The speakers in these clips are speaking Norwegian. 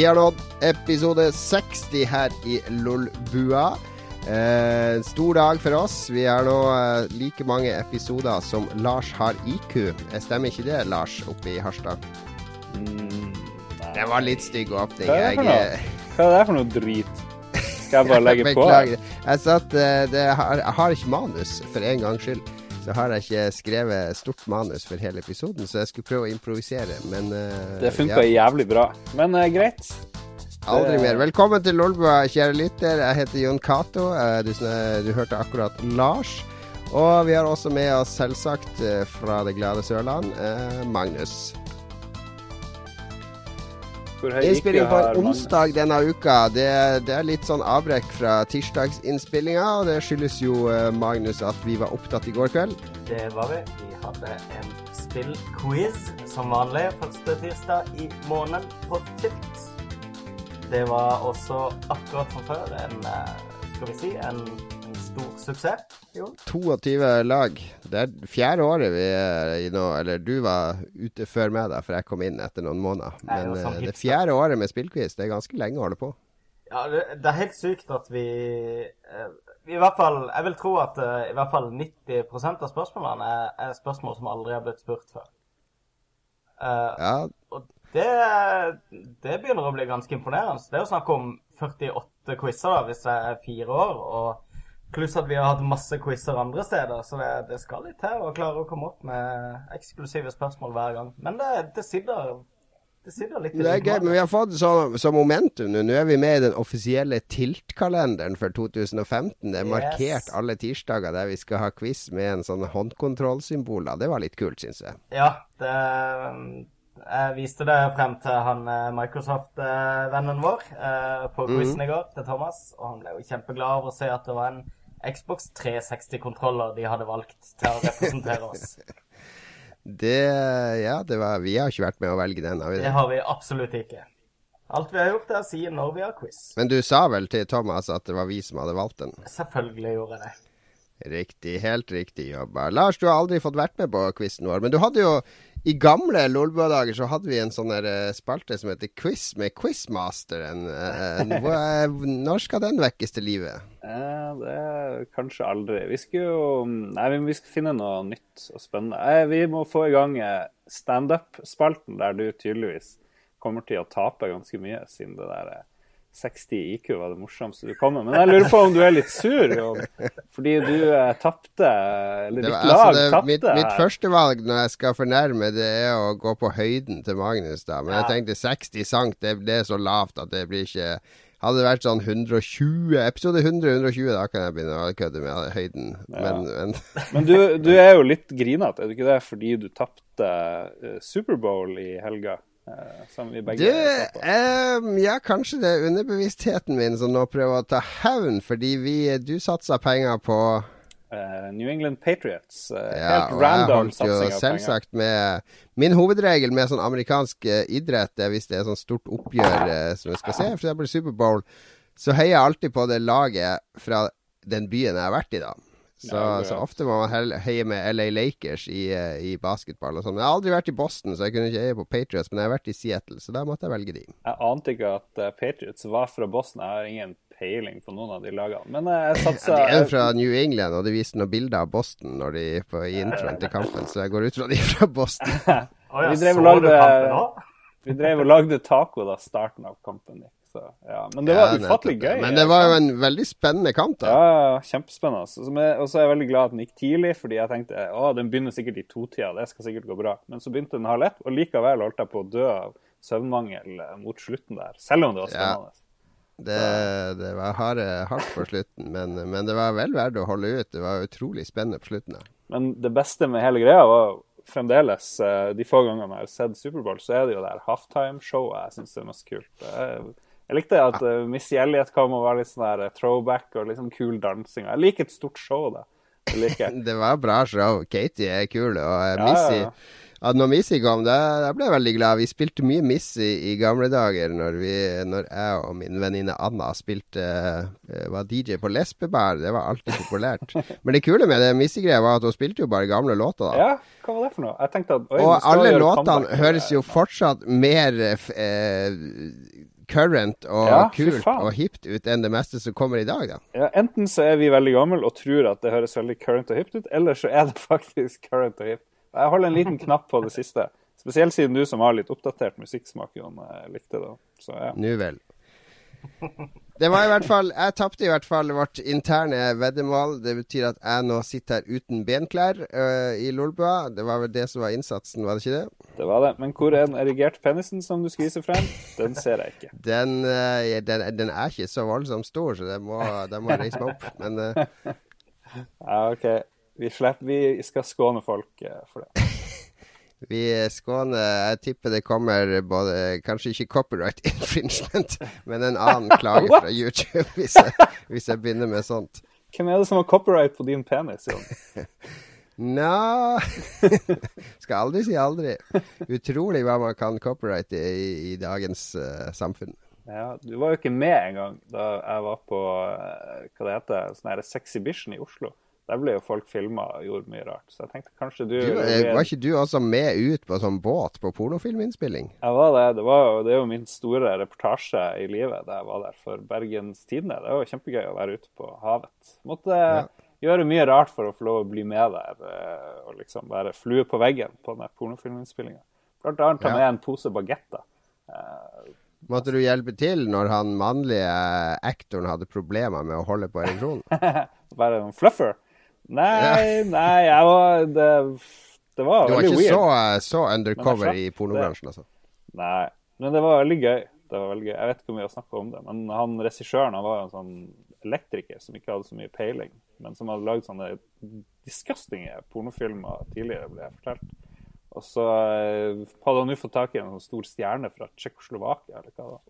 Vi har nådd episode 60 her i Lolbua. Eh, stor dag for oss. Vi har nå eh, like mange episoder som Lars har IQ. Jeg stemmer ikke det, Lars, oppe i Harstad? Mm, det var litt stygg åpning. Hva er det for noe, Jeg, er det for noe drit? Skal jeg bare legge på? Beklager. Jeg satt, eh, det har, jeg har ikke manus, for en gangs skyld. Så har jeg ikke skrevet stort manus for hele episoden, så jeg skulle prøve å improvisere, men uh, Det funka ja. jævlig bra. Men uh, greit. Aldri mer. Velkommen til Lolbua, kjære lytter. Jeg heter Jon Cato. Uh, Du, du hørte akkurat Lars. Og vi har også med oss, selvsagt, fra det glade Sørland, Magnus. Innspilling på en onsdag denne uka. Det, det er litt sånn avbrekk fra tirsdagsinnspillinga. Og det skyldes jo, eh, Magnus, at vi var opptatt i går kveld. Det var vi. Vi hadde en spillquiz som vanlig første tirsdag i måneden på Tilt. Det var også akkurat som før en, eh, skal vi si, en stor suksess. jo. 22 lag. Det er fjerde året vi er i nå. Eller du var ute før meg, da, for jeg kom inn etter noen måneder. Jeg er Men sånn eh, det fjerde året med spillquiz, det er ganske lenge å holde på. Ja, det, det er helt sykt at vi eh, I hvert fall Jeg vil tro at eh, i hvert fall 90% av spørsmålene er, er spørsmål som aldri har blitt spurt før. Uh, Ja, Og det, det begynner å bli ganske imponerende. Det er jo snakk om 48 quizer hvis det er fire år. og Pluss at vi har hatt masse quizer andre steder, så det, det skal litt til å klare å komme opp med eksklusive spørsmål hver gang. Men det, det sitter det sitter litt i Det er gøy, men vi har fått sånn så momentum nå. Nå er vi med i den offisielle Tilt-kalenderen for 2015. Det er Yes. markert alle tirsdager der vi skal ha quiz med en sånn håndkontrollsymbol. Det var litt kult, syns jeg. Ja, det Jeg viste det frem til han eh, Microsoft-vennen vår eh, på quizen i går, til Thomas. Og han ble jo kjempeglad over å se at det var en Xbox 360-kontroller de hadde valgt til å representere oss. Det Ja, det var Vi har ikke vært med å velge den, har vi Det det? har vi absolutt ikke. Alt vi har gjort, er å si når vi har quiz. Men du sa vel til Thomas at det var vi som hadde valgt den? Selvfølgelig gjorde jeg det. Riktig. Helt riktig jobba. Lars, du har aldri fått vært med på quizen vår, men du hadde jo i gamle Lolbua-dager så hadde vi en sånn eh, spalte som heter Quiz med Quizmasteren. Eh, Når skal den vekkes til livet? Eh, det er kanskje aldri. Vi skal jo Nei, vi, skal finne noe nytt og spennende. Eh, vi må få i gang eh, standup-spalten, der du tydeligvis kommer til å tape ganske mye, siden det der eh, 60 IQ var det morsomste du kom med. Men jeg lurer på om du er litt sur, Jon, fordi du eh, tapte Eller ditt lag altså, tapte. mitt, mitt førstevalg når jeg skal fornærme, det er å gå på høyden til Magnus, da. Men jeg tenkte 60 sank, det, det er så lavt at det blir ikke Hadde det vært sånn 120, episode 100-120, da kan jeg begynne å kødde med høyden. Men, men Men du, du er jo litt grinete, er du ikke det? Fordi du tapte uh, Superbowl i helga, eh, som vi begge Du, um, ja, kanskje det er underbevisstheten min som nå prøver å ta hevn, fordi vi, du satsa penger på Uh, New England Patriots. Uh, Ja, helt random satsing av penger. selvsagt med Min hovedregel med sånn amerikansk uh, idrett er hvis det er sånn stort oppgjør eh, som vi skal se, f.eks. Superbowl, så heier jeg alltid på det laget fra den byen jeg har vært i, da. Så, Ja, så ofte må man heie med LA Lakers i, eh, i basketball og sånn. Jeg har aldri vært i Boston, så jeg kunne ikke heie på Patriots, men jeg har vært i Seattle, så da måtte jeg velge de. Jeg ante ikke at eh, Patriots var fra Boston. Jeg har ingen peiling på noen av de lagene. Men eh, jeg satsa Ja, de er fra New England, og de viste noen bilder av Boston når de på, introen til kampen, så jeg går ut fra de fra Boston. oh, ja, Vi drev og så lagde- du? Vi drev og lagde taco da starten av kampen gikk. Så, ja. Men det var Ja, ufattelig gøy. Men det var jo en veldig spennende kamp, da. Ja, kjempespennende. Og så er jeg veldig glad at den gikk tidlig, fordi jeg tenkte å, den begynner sikkert i totida, det skal sikkert gå bra. Men så begynte den halv ett, og likevel holdt jeg på å dø av søvnmangel eh, mot slutten der. Selv om det var Ja. spennende. Det, det var hardt på slutten, men, men det var vel verdt å holde ut. Det var utrolig spennende på slutten. da. Men det beste med hele greia var fremdeles eh, De få gangene jeg har sett Superbowl, så er det jo det halftime-showet jeg syns er mest kult. Jeg, jeg likte at uh, Missy Elliot kom og var litt sånn der throwback og liksom kul dansing. Jeg liker et stort show, da. Det liker. Det var bra show. Katie er kul, og uh, Ja, Missy ja, ja. Ja, når Missy kom, da, da ble jeg veldig glad. Vi spilte mye Missy i gamle dager når, vi, når jeg og min venninne Anna spilte eh, var DJ på lesbebar. Det var alltid populært. Men det kule med det Missy-greia var at hun spilte jo bare gamle låter. da. Ja, hva var det for noe? Jeg tenkte at oi, Og alle låtene høres jo fortsatt mer eh, current og Ja, kult og hipt ut enn det meste som kommer i dag, da. Ja, enten så er vi veldig gamle og tror at det høres veldig current og hipt ut, eller så er det faktisk current og hipt. Jeg holder en liten knapp på det siste. Spesielt siden du som har litt oppdatert musikksmak, Jon, eh, likte det. Så ja. Nu vel. Det var i hvert fall Jeg tapte i hvert fall vårt interne veddemål. Det betyr at jeg nå sitter her uten benklær uh, i Lolbua. Det var vel det som var innsatsen, var det ikke det? Det var det. Men hvor er den erigert penisen som du skviser frem? Den ser jeg ikke. Den, uh, den, den er ikke så voldsomt stor, så den må, den må reise meg opp. Men uh... Ja, OK. Vi, slipper, vi skal skåne folk for det. Vi skåner Jeg tipper det kommer både Kanskje ikke copyright infringement, men en annen klage fra YouTube hvis jeg, hvis jeg begynner med sånt. Hvem er det som har copyright på din penis, Jon? Nja Skal aldri si aldri. Utrolig hva man kan copyrighte i, i dagens uh, samfunn. Ja, du var jo ikke med engang da jeg var på uh, hva det heter, sånn her Sexybition i Oslo. Der ble jo folk filma og gjorde mye rart. Så jeg tenkte kanskje du, Du, eh, var ikke du også med ut på sånn båt på pornofilminnspilling? Jeg var det. Det, var jo, det er jo min store reportasje i livet da jeg var der for Bergens Tidende. Det var jo kjempegøy å være ute på havet. Måtte gjøre mye rart for å få lov å bli med der eh, og liksom være flue på veggen på den pornofilminnspillinga. Blant annet ta Ja. med en pose bagetter. Eh, Måtte du hjelpe til når han mannlige aktoren hadde problemer med å holde på ereksjonen? Være en fluffer? Nei, nei, jeg var Det, det var Du var ikke weird. så, så undercover i pornobransjen, altså? Nei, men det var veldig gøy. Det var veldig gøy. Jeg vet ikke om vi har snakka om det, men han regissøren han var en sånn elektriker som ikke hadde så mye peiling, men som hadde lagd sånne disgustinge pornofilmer tidligere, ble jeg fortalt. Og så eh, hadde han jo fått tak i en sånn stor stjerne fra Tsjekkoslovakia,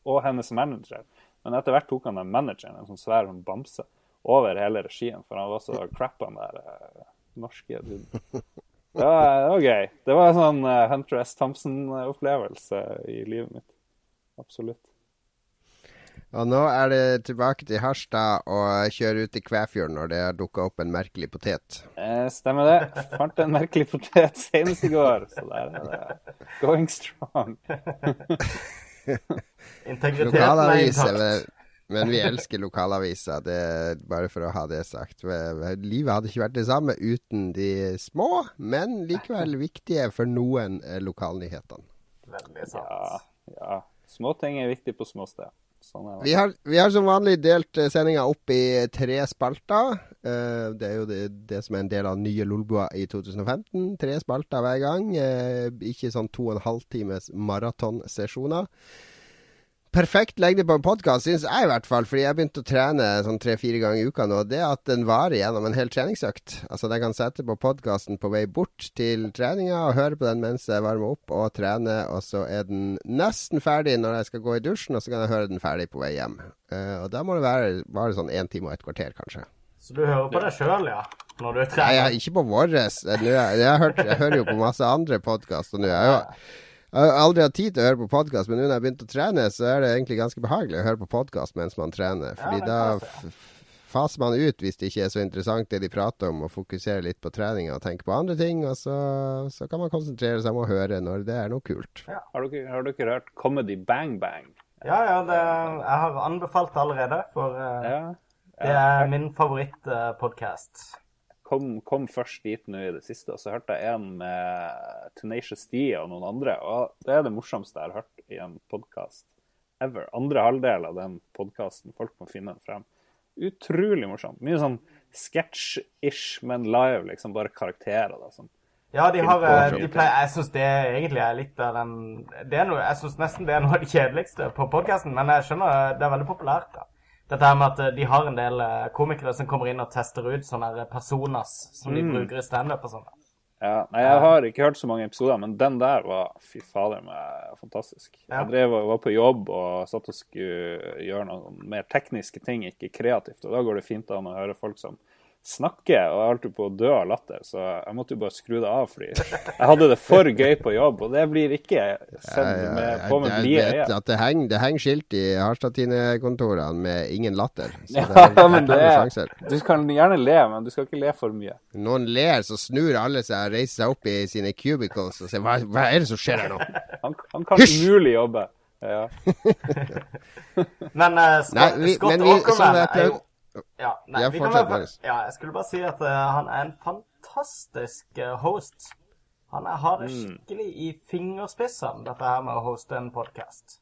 og hennes manager. Men etter hvert tok han den manageren, en sånn svær sånn bamse, over hele regien, for han var så crap, han der eh, norske duden. Det var, det var gøy. Det var en sånn eh, Hunter S. Thompson-opplevelse i livet mitt. Absolutt. Og nå er det tilbake til Harstad og kjøre ut i Kvæfjord når det har dukka opp en merkelig potet. Eh, stemmer det. Fant en merkelig potet senest i går, så der er det going strong. Integriteten er intakt. Men, vi elsker lokalaviser. Det er bare for å ha det sagt. Livet hadde ikke vært det samme uten de små, men likevel viktige for noen eh, lokalnyhetene. Veldig sant. Ja, ja. Småting er viktig på små steder. Sånn. Vi har, vi har som vanlig delt eh, sendinga opp i tre spalter. Eh, det er jo det, det som er en del av nye Lolbua i 2015. Tre spalter hver gang. Ikke sånn to og en halv times maratonsesjoner. Perfekt lengde på en podkast, syns jeg i hvert fall. Fordi jeg begynte å trene sånn tre-fire ganger i uka nå. Det at den varer gjennom en hel treningsøkt. Altså Jeg kan sette på podkasten på vei bort til treninga og høre på den mens jeg varmer opp og trener. Og så er den nesten ferdig når jeg skal gå i dusjen, og så kan jeg høre den ferdig på vei hjem. Uh, og da må det være, bare sånn én time og et kvarter, kanskje. Så du hører på deg sjøl, ja? Når du Nei, trener? jeg, ikke på våres. Jeg, er- Jeg, jeg hører jo på masse andre podkaster nå. Jeg jo jeg har aldri hatt tid til å høre på podkast, men nå når jeg har begynt å trene, så er det egentlig ganske behagelig å høre på podkast mens man trener. Fordi ja, da faser man ut hvis det ikke er så interessant det de prater om, og fokuserer litt på treninga og tenker på andre ting. Og så, så kan man konsentrere seg om å høre når det er noe kult. Har dere, har dere hørt Comedy Bang Bang? Ja, ja, det, jeg har anbefalt det allerede, for eh, Ja. det er min favorittpodkast. Kom, kom først dit nå i det siste, og så hørte jeg en med Tenacious D og noen andre. Og det er det morsomste jeg har hørt i en podkast ever. Andre halvdel av den podkasten. Folk må finne den frem. Utrolig morsomt. Mye sånn sketsj-ish, men live, liksom. Bare karakterer. Da, sånn. Ja, de har eh, de pleier, Jeg syns det egentlig er litt av den det er noe, Jeg syns nesten det er noe av det kjedeligste på podkasten, men jeg skjønner det er veldig populært. da. Dette her med at eh, de har en del eh, komikere som kommer inn og tester ut sånne her personas som de bruker i standup og sånn. Ja, nei, Jeg har ikke hørt så mange episoder, men den der var fy fader meg fantastisk. Ja. Jeg drev og var på jobb og satt og skulle gjøre noen mer tekniske ting, ikke kreativt. Og da går det fint an å høre folk som snakker, og jeg holdt på å dø av latter, så jeg måtte jo bare skru det av, fordi jeg hadde det for gøy på jobb, og det blir ikke sendt med, på med jeg blide vet øyne. at det henger, heng skilt i Harstad-Tine-kontorene med 'ingen latter'. Så Ja, det er, men det er du kan gjerne le, men du skal ikke le for mye. Noen ler, så snur alle seg og reiser seg opp i sine cubicles og sier hva, hva er det som skjer her nå? Han, han kan Hysj! umulig jobbe. Ja. Men uh, Scott, Nei, vi- Scott men vi- Åkerman er jo ja, nei, jeg, vi kan være- ja, jeg skulle bare si at uh, han er en fantastisk uh, host. Han er, har det Mm. skikkelig i fingerspissene, dette her med å hoste en podkast.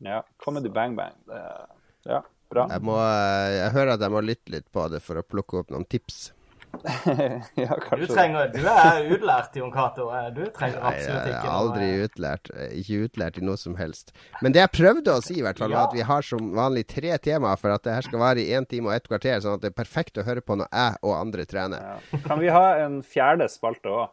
ja. Comedy Bang Bang. Det er, ja, bra. Jeg, må, eh, jeg hører at jeg må lytte litt på det for å plukke opp noen tips. ja, Du, trenger, du er utlært, Jon Cato. Eh, Du trenger Nei, absolutt jeg er aldri noe utlært. eh, Ikke utlært i noe som helst. Men det jeg prøvde å si, i hvert fall, var Ja. at vi har som vanlig tre temaer for at det her skal vare i én time og ett kvarter, sånn at det er perfekt å høre på når jeg og andre trener. Ja. Kan vi ha en fjerde spalte òg?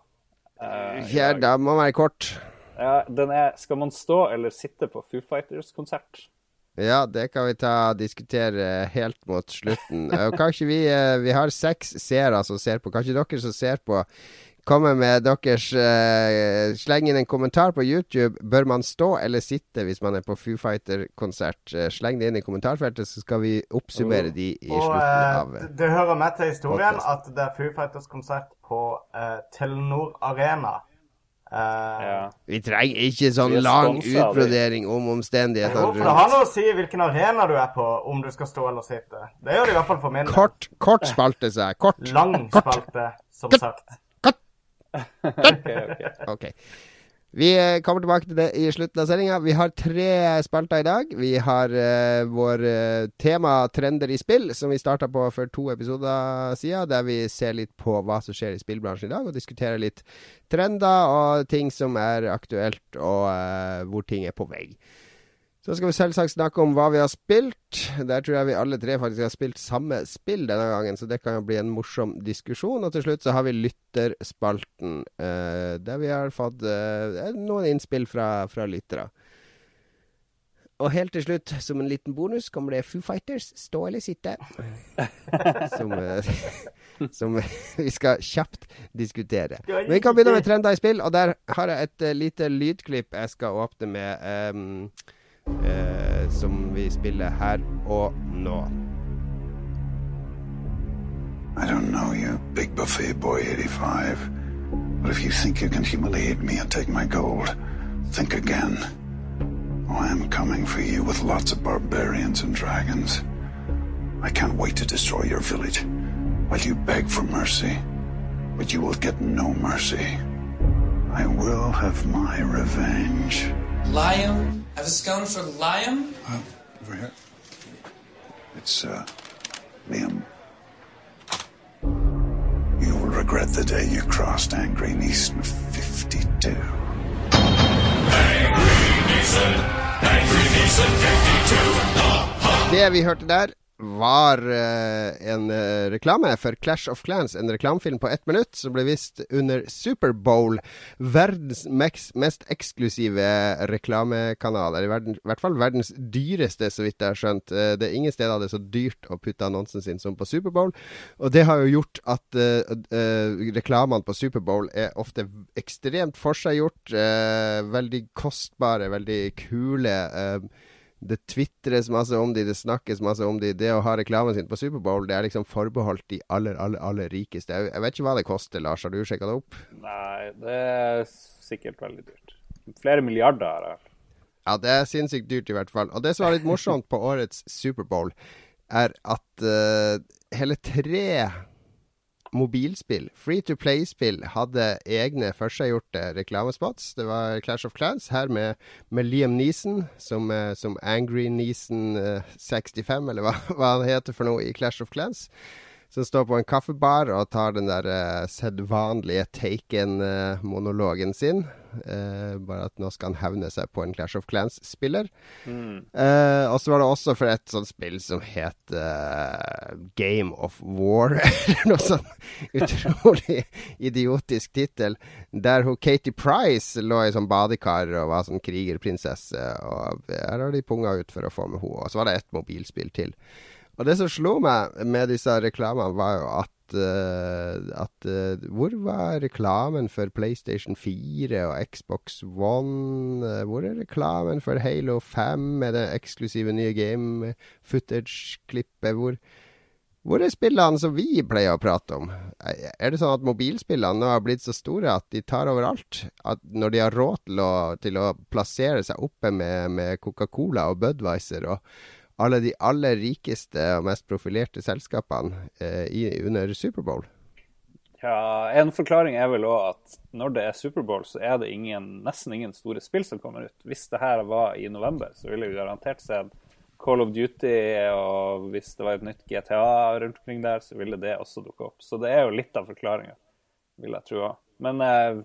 Fjerde, da må være kort. ja, den er Skal man stå eller sitte på Foo Fighters-konsert? Ja, det kan vi ta diskutere helt mot slutten. Og kanskje vi eh, Vi har seks seere som ser på. Kanskje dere som ser på, kommer med deres uh, Sleng inn en kommentar på YouTube. Bør man stå eller sitte hvis man er på Foo Fighter-konsert? Eh, Sleng det inn i kommentarfeltet, så skal vi oppsummere de i Og slutten eh, av det- det hører med til historien at det er Foo Fighters-konsert på uh, Telenor Arena. Ja. Vi trenger ikke sånn lang utbrodering om omstendighetene rundt. det har noe å si hvilken arena du er på, om du skal stå eller sitte. Det gjør det i hvert fall for min del. Kort, kort spalte seg. Kort. Lang spalte, som sagt. Ok, ok. Ok. Vi eh, kommer tilbake til det i slutten av sendinga. Vi har tre spalter i dag. Vi har uh, vår uh, tema 'Trender i spill', som vi starta på for to episoder siden. Der vi ser litt på hva som skjer i spillbransjen i dag, og diskuterer litt trender og ting som er aktuelt, og uh, hvor ting er på vei. Så skal vi selvsagt snakke om hva vi har spilt. Der tror jeg vi alle tre faktisk har spilt samme spill denne gangen, så det kan jo bli en morsom diskusjon. Og til slutt så har vi lytterspalten, eh, der vi har fått eh, noen innspill fra, fra lyttere. Og helt til slutt, som en liten bonus, kommer det Foo Fighters, stå eller sitte? som, eh, som vi skal kjapt diskutere. Men vi kan begynne med trender i spill, og der har jeg et eh, lite lydklipp jeg skal åpne med, ehm, eh, som vi spiller her og nå. I don't know you, big buffet boy 85. But if you think you can humiliate me and take my gold, think again. Oh, I am coming for you with lots of barbarians and dragons. I can't wait to destroy your village while you beg for mercy. But you will get no mercy. I will have my revenge. Liam? Have a scone for Liam? Uh, over here. It's, uh, Liam. You will regret the day you crossed Angry Neeson 52. Det vi hørte der, var eh, en eh, reklame for Clash of Clans. En reklamefilm på ett minutt som ble vist under Superbowl. Verdens mest eksklusive reklamekanal. Eller i, hvert fall verdens dyreste, så vidt jeg har skjønt. Eh, det er ingen steder det er så dyrt å putte annonsen sin som på Superbowl. Og det har jo gjort at uh, uh, reklamene på Superbowl er ofte ekstremt forseggjort. Uh, veldig kostbare, veldig kule. eh, det tvitres masse om de, det snakkes masse om de. Det å ha reklamen sin på Superbowl, det er liksom forbeholdt de aller, aller, aller rikeste. Jeg, jeg vet ikke hva det koster, Lars. Har du sjekka det opp? Nei, det er sikkert veldig dyrt. Flere milliarder har jeg hørt. Ja, det er sinnssykt dyrt i hvert fall. Og det som var litt morsomt på årets Superbowl, er at uh, hele tre mobilspill, free to play-spill, hadde egne førstegjorte reklamespots. Det var Clash of Clans her med, med Liam Neeson som, eh, som Angry Neeson eh, 65, eller hva, hva han heter for noe i Clash of Clans. Som står på en kaffebar og tar den der uh, sedvanlige Taken-monologen sin. Eh, bare at nå skal han hevne seg på en Clash of Clans-spiller. Eh, og så var det også for et sånt spill som het eh, Game of War, eller noe sånn utrolig idiotisk tittel. Der hun Katie Price lå i sånn badekar og var sånn krigerprinsesse. Og her har de punga ut for å få med henne. Og så var det et mobilspill til. Og det som slo meg med disse reklamene, var jo at uh, at uh, Hvor var reklamen for PlayStation 4 og Xbox One? Eh, hvor er reklamen for Halo 5 med det eksklusive nye game footage-klippet? Hvor, Hvor er spillene som vi pleier å prate om? Er det sånn at mobilspillene nå har blitt så store at de tar overalt? At når de har råd til å, til å plassere seg oppe med, med Coca-Cola og Budwiser og alle de aller rikeste og mest profilerte selskapene eh, i, under Superbowl? Ja, En forklaring er vel òg at når det er Superbowl, så er det ingen, nesten ingen store spill som kommer ut. Hvis det her var i november, så ville vi garantert sett Call of Duty, og hvis det var et nytt GTA rundt omkring der, så ville det også dukke opp. Så det er jo litt av forklaringa, vil jeg tro. Men eh,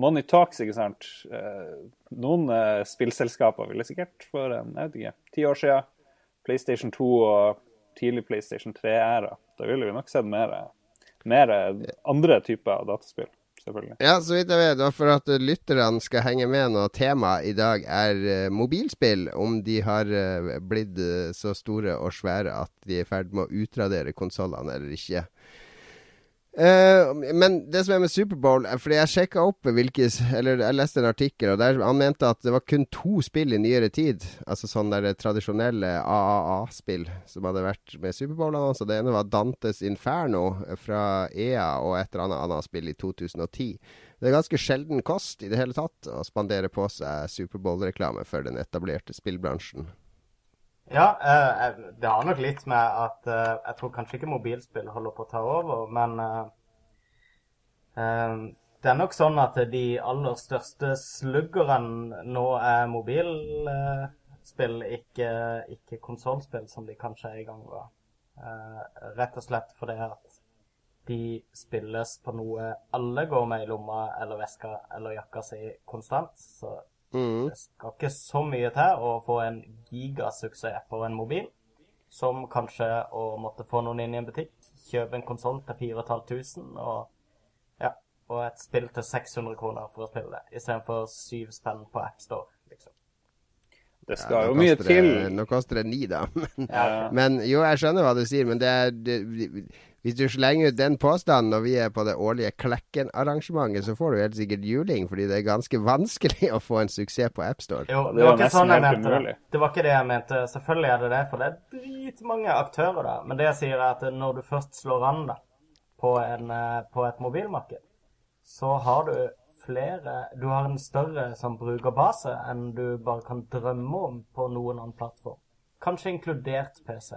money talks, ikke sant. Eh, noen eh, spillselskaper ville sikkert for jeg vet ikke, ti år siden, PlayStation 2 og tidlig PlayStation 3-æra, da ville vi nok sett mer mer andre typer dataspill. selvfølgelig. Ja, så vidt jeg vet, og for at lytterne skal henge med når temaet i dag er uh, mobilspill, om de har uh, blitt uh, så store og svære at de er i ferd med å utradere konsollene eller ikke. Uh, men det som er med Superbowl Fordi jeg sjekka opp hvilke Eller jeg leste en artikkel, og der han mente at det var kun to spill i nyere tid. Altså sånne der tradisjonelle AAA-spill som hadde vært med Superbowl Så Det ene var Dantes Inferno fra EA og et eller annet annet spill i 2010. Det er ganske sjelden kost i det hele tatt å spandere på seg Superbowl-reklame for den etablerte spillbransjen. Ja, eh, det har nok litt med at eh, jeg tror kanskje ikke mobilspill holder på å ta over, men eh, eh det er nok sånn at de aller største sluggerne nå er mobilspill, ikke, ikke konsollspill, som de kanskje er i gang med. Eh, rett og slett fordi at de spilles på noe alle går med i lomma eller veska eller jakka si konstant. Så Mm. Det skal ikke så mye til å få en gigasuksess på en mobil, som kanskje å måtte få noen inn i en butikk, kjøpe en konsoll til 4500 og, ja, og et spill til 600 kroner for å spille det, istedenfor syv spenn på AppStore. Det skal ja, jo mye det, til. Nå koster det ni, da. Men, Ja. men, jo, jeg skjønner hva du sier. Men det er det, hvis du slenger ut den påstanden når vi er på det årlige Klekken-arrangementet, så får du helt sikkert juling, fordi det er ganske vanskelig å få en suksess på AppStore. Jo, det det er var ikke sånn jeg mente det. Det var ikke det jeg mente. Selvfølgelig er det det, for det er dritmange aktører der. Men det jeg sier, er at når du først slår an da, på, en, eh, på et mobilmarked, så har du flere Du har en større som brukerbase enn du bare kan drømme om på noen annen plattform. Kanskje inkludert PC.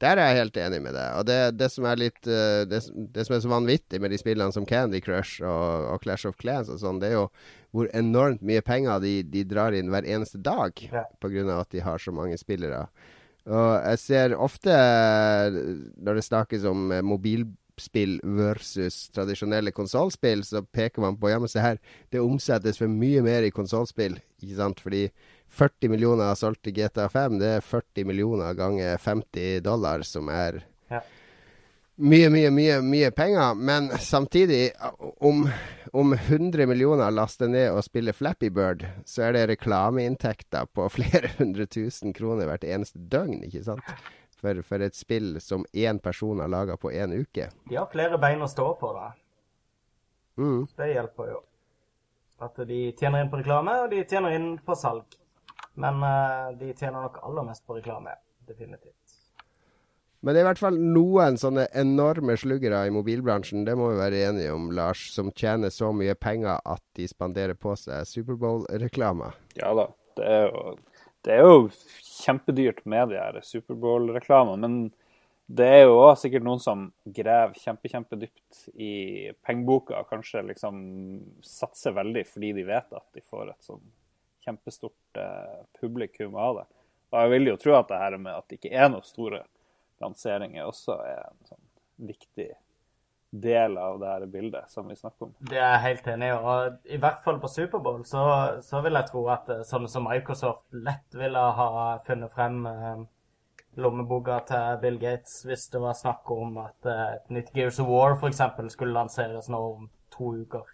Der er jeg helt enig med deg. Og det, det, som er litt uh, det, det, som er så vanvittig med de spillene som Candy Crush og, og Clash of Clans og sånn, det er jo hvor enormt mye penger de, de drar inn hver eneste dag Ja. pga. at de har så mange spillere. Og jeg ser ofte, eh, når det snakkes om eh, mobilspill versus tradisjonelle konsollspill, så peker man på ja, men se her, det omsettes for mye mer i konsollspill. Fordi 40 millioner solgt til GTA 5, det er 40 millioner ganger 50 dollar, som er Ja. mye, mye, mye mye penger. Men samtidig, om, om 100 millioner laster ned og spiller Flappy Bird, så er det reklameinntekter på flere hundre tusen kroner hvert eneste døgn, ikke sant? For, for et spill som én person har laga på én uke. De har flere bein å stå på, da. Mm. Det hjelper jo. At de tjener inn på reklame, og de tjener inn på salg. Men uh, de tjener nok aller mest på reklame. Definitivt. Men det er i hvert fall noen sånne enorme sluggere i mobilbransjen, det må vi være enige om, Lars, som tjener så mye penger at de spanderer på seg Superbowl-reklame. Ja da. Det er jo, det er jo kjempedyrt med de her Superbowl-reklamene. Men det er jo også sikkert noen som graver kjempe, kjempedypt i pengeboka. og Kanskje liksom satser veldig fordi de vet at de får et sånn kjempestort eh, publikum av det. Og jeg vil jo tro at det her med at det ikke er noen store lanseringer, også er en sånn viktig del av det her bildet som vi snakker om. Det er jeg helt enig i. Og i hvert fall på Superbowl så, så vil jeg tro at eh, sånne som Microsoft lett ville ha funnet frem eh, lommeboka til Bill Gates hvis det var snakk om at eh, et nytt Gears of War f.eks. skulle lanseres nå om to uker.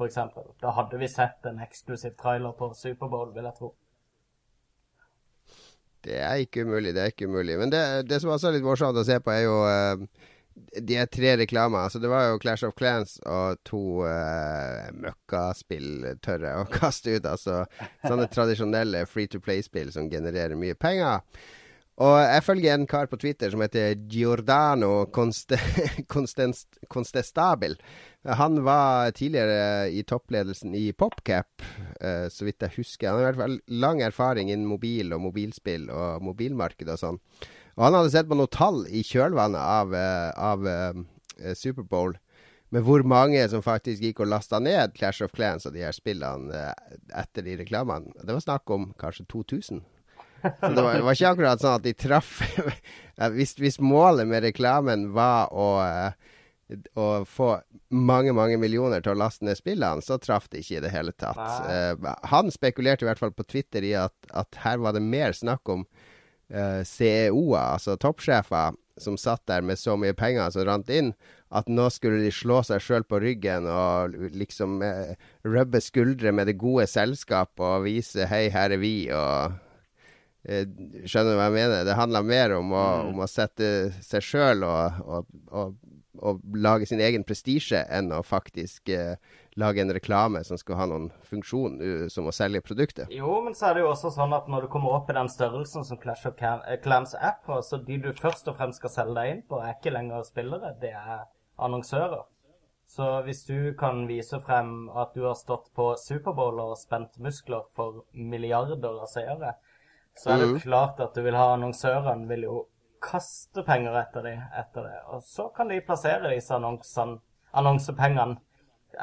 For eksempel. da hadde vi sett en eksklusiv trailer på Superbowl, vil jeg tro. Det er ikke umulig, det er ikke umulig. Men det, det som også er litt morsomt å se på, er jo uh, de er tre reklamer. Altså, det var jo Clash of Clans og to uh, møkkaspill tørre å kaste ut. Altså sånne tradisjonelle free to play-spill som genererer mye penger. Og jeg følger en kar på Twitter som heter Giordano Conste. Han var tidligere i toppledelsen i PopCap, uh, så vidt jeg husker. Han har i hvert fall lang erfaring innen mobil og mobilspill og mobilmarked og sånn. Og han hadde sett på noen tall i kjølvannet av, eh, av eh, Superbowl med hvor mange som faktisk gikk og lasta ned Clash of Clans og de her spillene eh, etter de reklamene. Det var snakk om kanskje 2000. Så det var, det var ikke akkurat sånn at de traff hvis, hvis, målet med reklamen var å, eh, å, få mange, mange millioner til å laste ned spillene, så traff de ikke i det hele tatt. Nei. han spekulerte i hvert fall på Twitter i at, at her var det mer snakk om uh, CEO-er, altså toppsjefer, som satt der med så mye penger som rant inn, at nå skulle de slå seg sjøl på ryggen og liksom uh, rubbe skuldre med det gode selskap og vise 'hei, her er vi', og uh, Skjønner du hva jeg mener? Det handla mer om å, mm. om å sette seg sjøl og, og, og, og, lage sin egen prestisje enn å faktisk eh, lage en reklame som skal ha noen funksjon, uh, som å selge produktet. Jo, men så er det jo også sånn at når du kommer opp i den størrelsen som Clash of Clans på, så de du først og fremst skal selge deg inn på, er ikke lenger spillere, det er annonsører. Så hvis du kan vise frem at du har stått på Superbowl og spent muskler for milliarder av seere, så er det mm. klart at du vil ha annonsørene vil jo kaste penger etter dem etter det. Og så kan de plassere disse annonsene, annonsepengene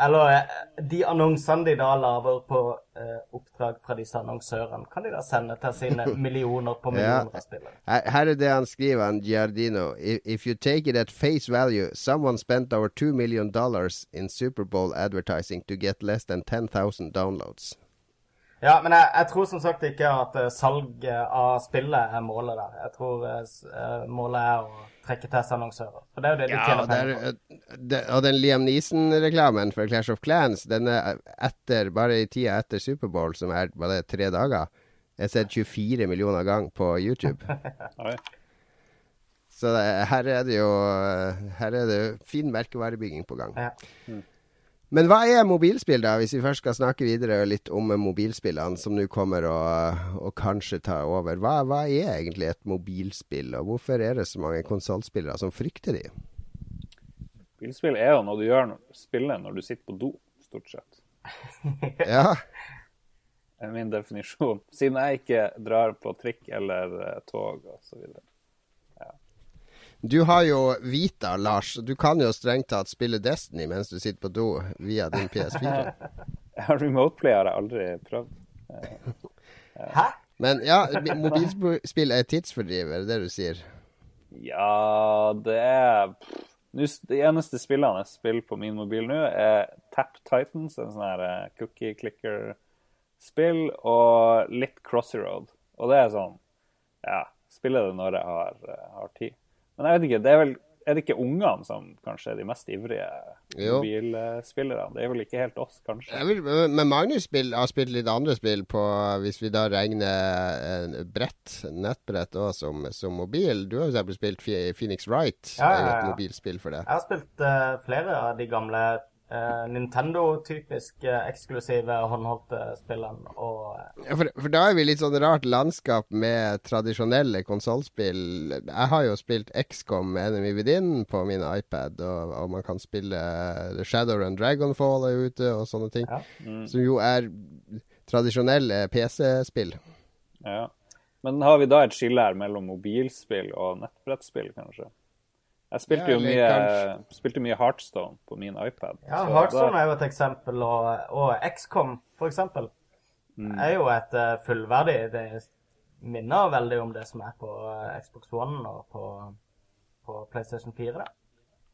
eller eh, de annonsene de da lager på eh, oppdrag fra disse annonsørene, kan de da sende til sine millioner på millioner ja. spillere. Her, her, er det han skriver, han Giardino. If, you take it at face value, someone spent over two million dollars in Superbowl advertising to get less than 10,000 downloads. Ja, men jeg, jeg, tror som sagt ikke at salget salg av spillet er målet der. Jeg tror uh, målet er å trekke til seg annonsører. For det er jo det de ja, tjener penger på. Det, og den Liam Neeson-reklamen for Clash of Clans, den er etter, bare i tida etter Superbowl, som er bare tre dager, jeg har sett 24 millioner ganger på YouTube. Så det, her er det jo Her er det fin merkevarebygging på gang. Ja. Mm. Men hva er mobilspill, da, hvis vi først skal snakke videre litt om mobilspillene som nå kommer og, og, kanskje tar over. Hva, hva, er egentlig et mobilspill, og hvorfor er det så mange konsollspillere som frykter de? Mobilspill er jo noe du gjør spiller når du sitter på do, stort sett. ja. Det er min definisjon. Siden jeg ikke drar på trikk eller uh, tog osv. Du har jo Vita, Lars. Du kan jo strengt tatt spille Destiny mens du sitter på do via din PS4. Remoteplay har jeg aldri prøvd. Hæ? Men ja, mobilspill er tidsfordriv, er det det du sier? Ja, det er De eneste spillene jeg spiller på min mobil nå, er Tap Titans, en sånn her eh, cookie clicker-spill, og litt Crossy Road. Og det er sånn Ja, spiller det når jeg har, eh, har tid. Men jeg vet ikke, det er vel er det ikke ungene som kanskje er de mest ivrige mobilspillerne? Det er vel ikke helt oss, kanskje? Vil, men Magnus spill, har spilt litt andre spill på, hvis vi da regner brett, nettbrett òg som, som, mobil. Du har jo spilt Phoenix Wright, ja, ja, ja. et mobilspill for det. Jeg har spilt uh, flere av de gamle Nintendo-typisk uh, eksklusive håndholdte spillene. Og, uh, ja, for, for, da er vi litt sånn rart landskap med tradisjonelle konsollspill. Jeg har jo spilt XCOM Enemy Within på min iPad, og, og man kan spille The and Dragonfall er ute, og sånne ting. Ja. Mm. Som jo er tradisjonelle PC-spill. Ja. Men har vi da et skille her mellom mobilspill og nettbrettspill, kanskje? Jeg spilte jo mye, spilte mye Heartstone på min iPad. Ja, Heartstone da... er jo et eksempel, og, og XCOM for eksempel mm. er jo et uh, fullverdig Det minner veldig om det som er på uh, Xbox One og på, på PlayStation 4. da.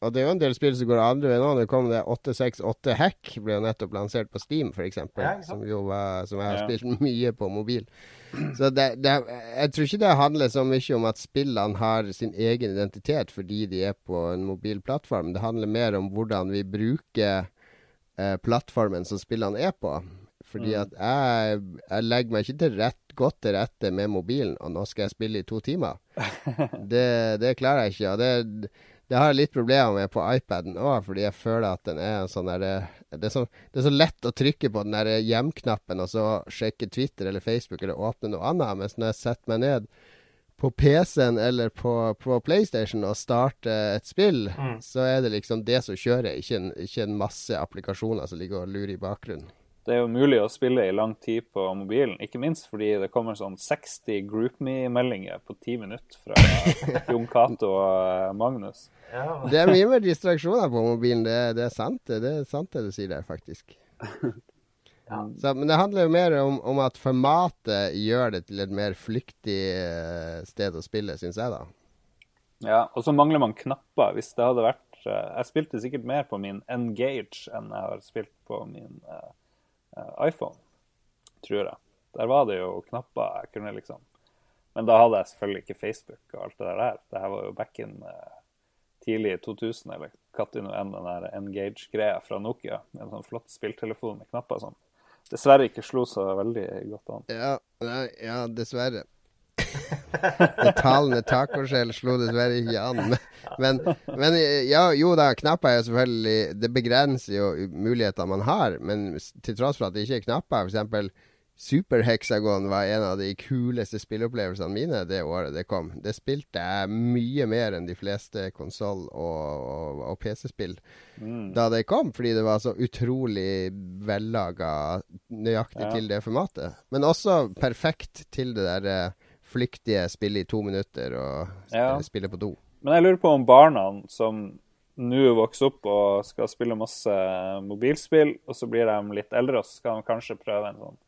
Og det er jo en del spill som går andre veien òg. Det kom det 868 Hack, ble jo nettopp lansert på Steam, f.eks. Ja, som, som jeg har ja. spilt mye på mobil. Så det, det, jeg tror ikke det handler så mye om at spillene har sin egen identitet fordi de er på en mobil plattform. Det handler mer om hvordan vi bruker eh, plattformen som spillene er på. Fordi mm. at jeg, jeg, legger meg ikke til rett, godt til rette med mobilen, og nå skal jeg spille i to timer. det, det klarer jeg ikke. og det det har jeg litt problemer med på iPaden òg, fordi jeg føler at den er sånn der det, så, det, er så lett å trykke på den der hjem-knappen og så sjekke Twitter eller Facebook eller åpne noe annet. Mens når jeg setter meg ned på PC-en eller på, på PlayStation og starter et spill, Mm. så er det liksom det som kjører, ikke en, ikke en masse applikasjoner som ligger og lurer i bakgrunnen. Det er jo mulig å spille i lang tid på mobilen, ikke minst fordi det kommer sånn 60 GroupMe-meldinger på ti minutter fra Jon Cato og eh, Magnus. Ja, Det er mye mer distraksjoner på mobilen, det, det er sant det. Det er sant det du sier der, faktisk. Så, men det handler jo mer om, om at formatet gjør det til et mer flyktig eh, sted å spille, syns jeg, da. Ja, og så mangler man knapper. Hvis det hadde vært eh, Jeg spilte sikkert mer på min Engage enn jeg har spilt på min eh, iPhone, tror jeg. Der var det jo knapper jeg kunne liksom Men da hadde jeg selvfølgelig ikke Facebook og alt det der. Det her var jo back in uh, tidlig 2000, eller når enn den der Engage-greia fra Nokia. En sånn flott spilltelefon med knapper som dessverre ikke slo så veldig godt an. Ja, ja dessverre. Det talende tacoskjell slo dessverre ikke an. Men, men, ja, jo da, knapper er jo selvfølgelig Det begrenser jo mulighetene man har. Men til tross for at det ikke er knapper, f.eks. Superhexagon var en av de kuleste spilleopplevelsene mine det året det kom. Det spilte jeg mye mer enn de fleste konsoll- og, og, og PC-spill da det kom, fordi det var så utrolig vellaga nøyaktig Ja. til det formatet. Men også perfekt til det der eh, flyktige spille i to minutter og Ja. spille på do. Men jeg lurer på om barna som nå vokser opp og skal spille masse mobilspill, og så blir de litt eldre, og så skal de kanskje prøve en sånn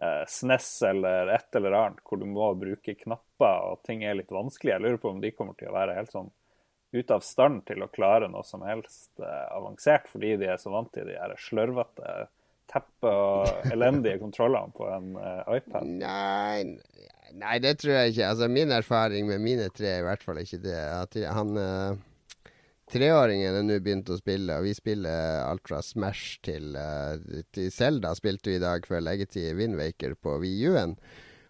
eh, SNES eller et eller annet hvor du må bruke knapper og ting er litt vanskelig. Jeg lurer på om de kommer til å være helt sånn ute av stand til å klare noe som helst eh, avansert, fordi de er så vant til de her slørvete teppe og elendige kontrollene på en eh, iPad. Nei, nei, det tror jeg ikke. Altså Min erfaring med mine tre er i hvert fall ikke det. At han uh, Treåringen er nå begynt å spille, og vi spiller alt fra Smash til, uh, Zelda spilte vi i dag før leggetid, Windwaker på VU-en.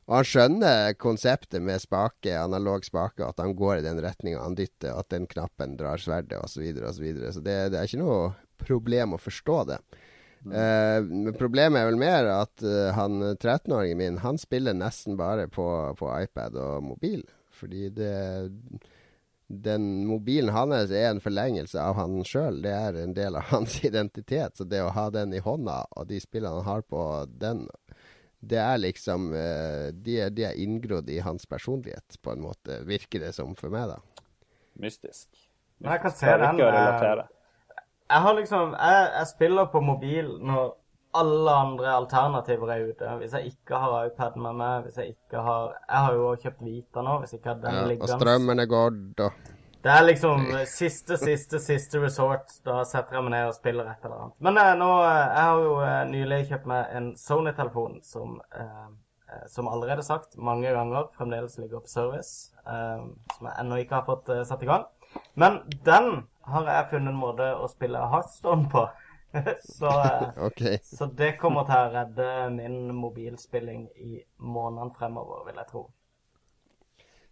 Og han skjønner konseptet med spake, analog spake, at han går i den retninga han dytter, at den knappen drar sverdet osv. Så, videre, og så, videre. så det, det er ikke noe problem å forstå det. Eh, men problemet er vel mer at uh, han 13-åringen min Han spiller nesten bare på, på iPad og mobil. Fordi det Den mobilen hans er en forlengelse av han sjøl. Det er en del av hans identitet. Så det å ha den i hånda, og de spillene han har på den, det er liksom uh, De er, de er inngrodd i hans personlighet, på en måte, virker det som for meg, da. Mystisk. Men jeg kan se den, ikke å eh, relatere. Jeg har liksom jeg, jeg spiller på mobil når alle andre alternativer er ute. Hvis jeg ikke har iPad med meg, hvis jeg ikke har Jeg har jo kjøpt Vita nå, hvis jeg ikke har den Ja, og strømmen er gått, og Det er liksom siste, siste, siste resort. Da setter jeg meg ned og spiller et eller annet. Men eh, nå eh, Jeg har jo eh, nylig kjøpt meg en Sony-telefon som eh, eh, som allerede sagt mange ganger fremdeles ligger på service. eh, som jeg ennå ikke har fått eh, satt i gang. Men den har jeg funnet en måte å spille Heartstone på. så, okay. Så det kommer til å redde min mobilspilling i månedene fremover, vil jeg tro.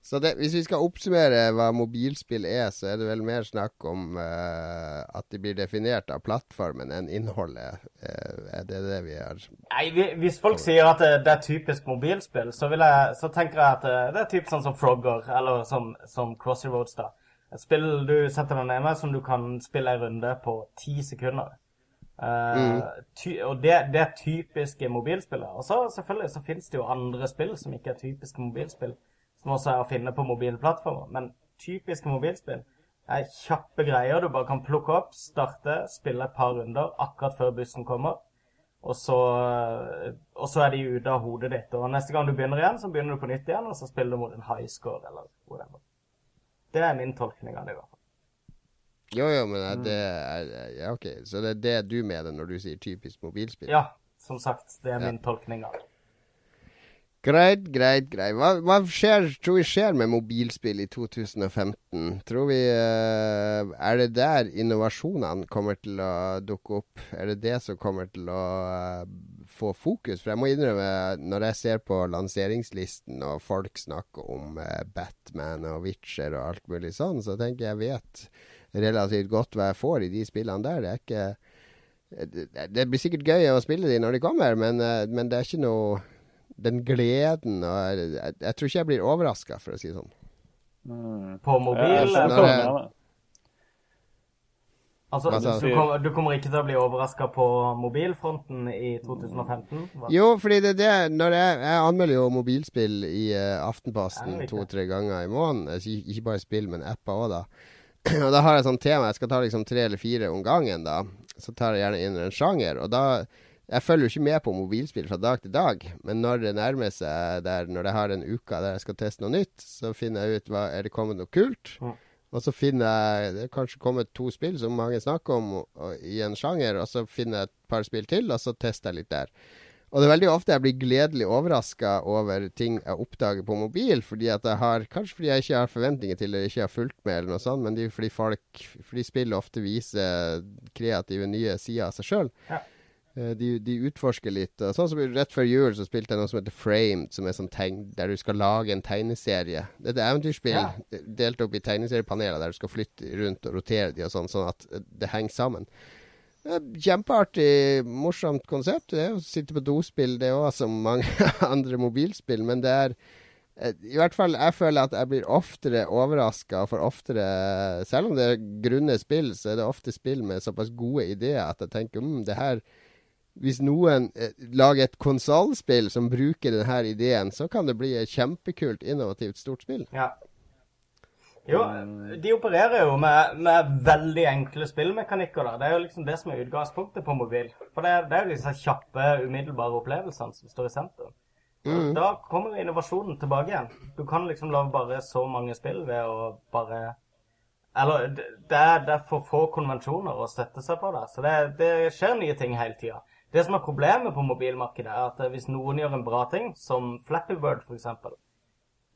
Så det, hvis vi skal oppsummere hva mobilspill er, så er det vel mer snakk om uh, at de blir definert av plattformen enn innholdet. Uh, er det det vi har Nei, Hvis folk sier at det, er typisk mobilspill, så, jeg, så tenker jeg at det, det er typisk sånn som Frogger, eller som, som Crossy Roads. da. Et spill du setter deg ned med, som du kan spille en runde på ti sekunder. Uh, ty, og det, det er typiske mobilspillet. Og så selvfølgelig så finnes det jo andre spill som ikke er typiske mobilspill, som også er å finne på mobilplattformer. Men typiske mobilspill er kjappe greier du bare kan plukke opp, starte, spille et par runder akkurat før bussen kommer. Og så, og så er de ute av hodet ditt. Og neste gang du begynner igjen, så begynner du på nytt igjen, og så spiller du mot en high score eller whatever. Det er min tolkning av det. i hvert fall. Jo, jo, men er det er, Ja, OK. Så det er det du mener når du sier typisk mobilspill? Ja, som sagt, det er Ja. min tolkning av det. Greit, greit, greit. Hva, hva skjer, tror vi skjer med mobilspill i 2015? Tror vi eh, Er det der innovasjonene kommer til å dukke opp? Er det det som kommer til å eh, få fokus? For jeg må innrømme, når jeg ser på lanseringslisten og folk snakker om eh, Batman og Witcher og alt mulig sånn, så tenker jeg vet relativt godt hva jeg får i de spillene der. Det er ikke det, det blir sikkert gøy å spille de når de kommer, men, eh, men det er ikke noe den gleden og Jeg, jeg tror ikke jeg blir overraska, for å si det sånn. Mm. På mobil? Ja, jeg Når jeg-. Altså, du, kommer, du kommer ikke til å bli overraska på mobilfronten i 2015? Hva? Jo, fordi det det når jeg, jeg anmelder jo mobilspill i uh, Aftenposten to-tre ganger i måneden. Ikke bare spill, men apper òg, da. Og da har jeg sånn tema. Jeg skal ta liksom tre eller fire om gangen, da. Så tar jeg gjerne inn en sjanger. Og da Jeg følger jo ikke med på mobilspill fra dag til dag, men når det nærmer seg der, når jeg har en uke der jeg skal teste noe nytt, så finner jeg ut hva Er det kommet noe kult. Mm. Og så finner jeg Det er kanskje kommet to spill som mange snakker om og, og, i en sjanger, og så finner jeg et par spill til, og så tester jeg litt der. Og det er veldig ofte jeg blir gledelig overraska over ting jeg oppdager på mobil. fordi at jeg har, Kanskje fordi jeg ikke har forventninger til det, eller ikke har fulgt med, eller noe sånt, men fordi folk Fordi spill ofte viser kreative, nye sider av seg sjøl. Ja. De, de utforsker litt. Sånn som Rett før jul så spilte jeg noe som heter Framed, som er sånn tegn, der du skal lage en tegneserie. Det er et eventyrspill Ja. delt opp i tegneseriepaneler der du skal flytte rundt og rotere de og sånn, sånn at det henger sammen. Det er Kjempeartig, morsomt konsept. Det er å sitte på dospill, det òg, som mange andre mobilspill. Men det er eh, I hvert fall jeg føler at jeg blir oftere overraska for oftere Selv om det er grunne spill, så er det ofte spill med såpass gode ideer at jeg tenker mm, det her Hvis noen eh, lager et konsollspill som bruker denne ideen, så kan det bli et kjempekult, innovativt, stort spill. Ja. Jo, de opererer jo med, med veldig enkle spillmekanikker. da. Det er jo liksom det som er utgangspunktet på mobil. For det, er- det er jo disse kjappe, umiddelbare opplevelsene som står i sentrum. Mm. Da kommer innovasjonen tilbake igjen. Du kan liksom lage bare så mange spill ved å bare Eller det, det er for få konvensjoner å støtte seg på der. Så det, det skjer nye ting hele tida. Det som er problemet på mobilmarkedet, er at hvis noen gjør en bra ting, som Flappy Bird f.eks.,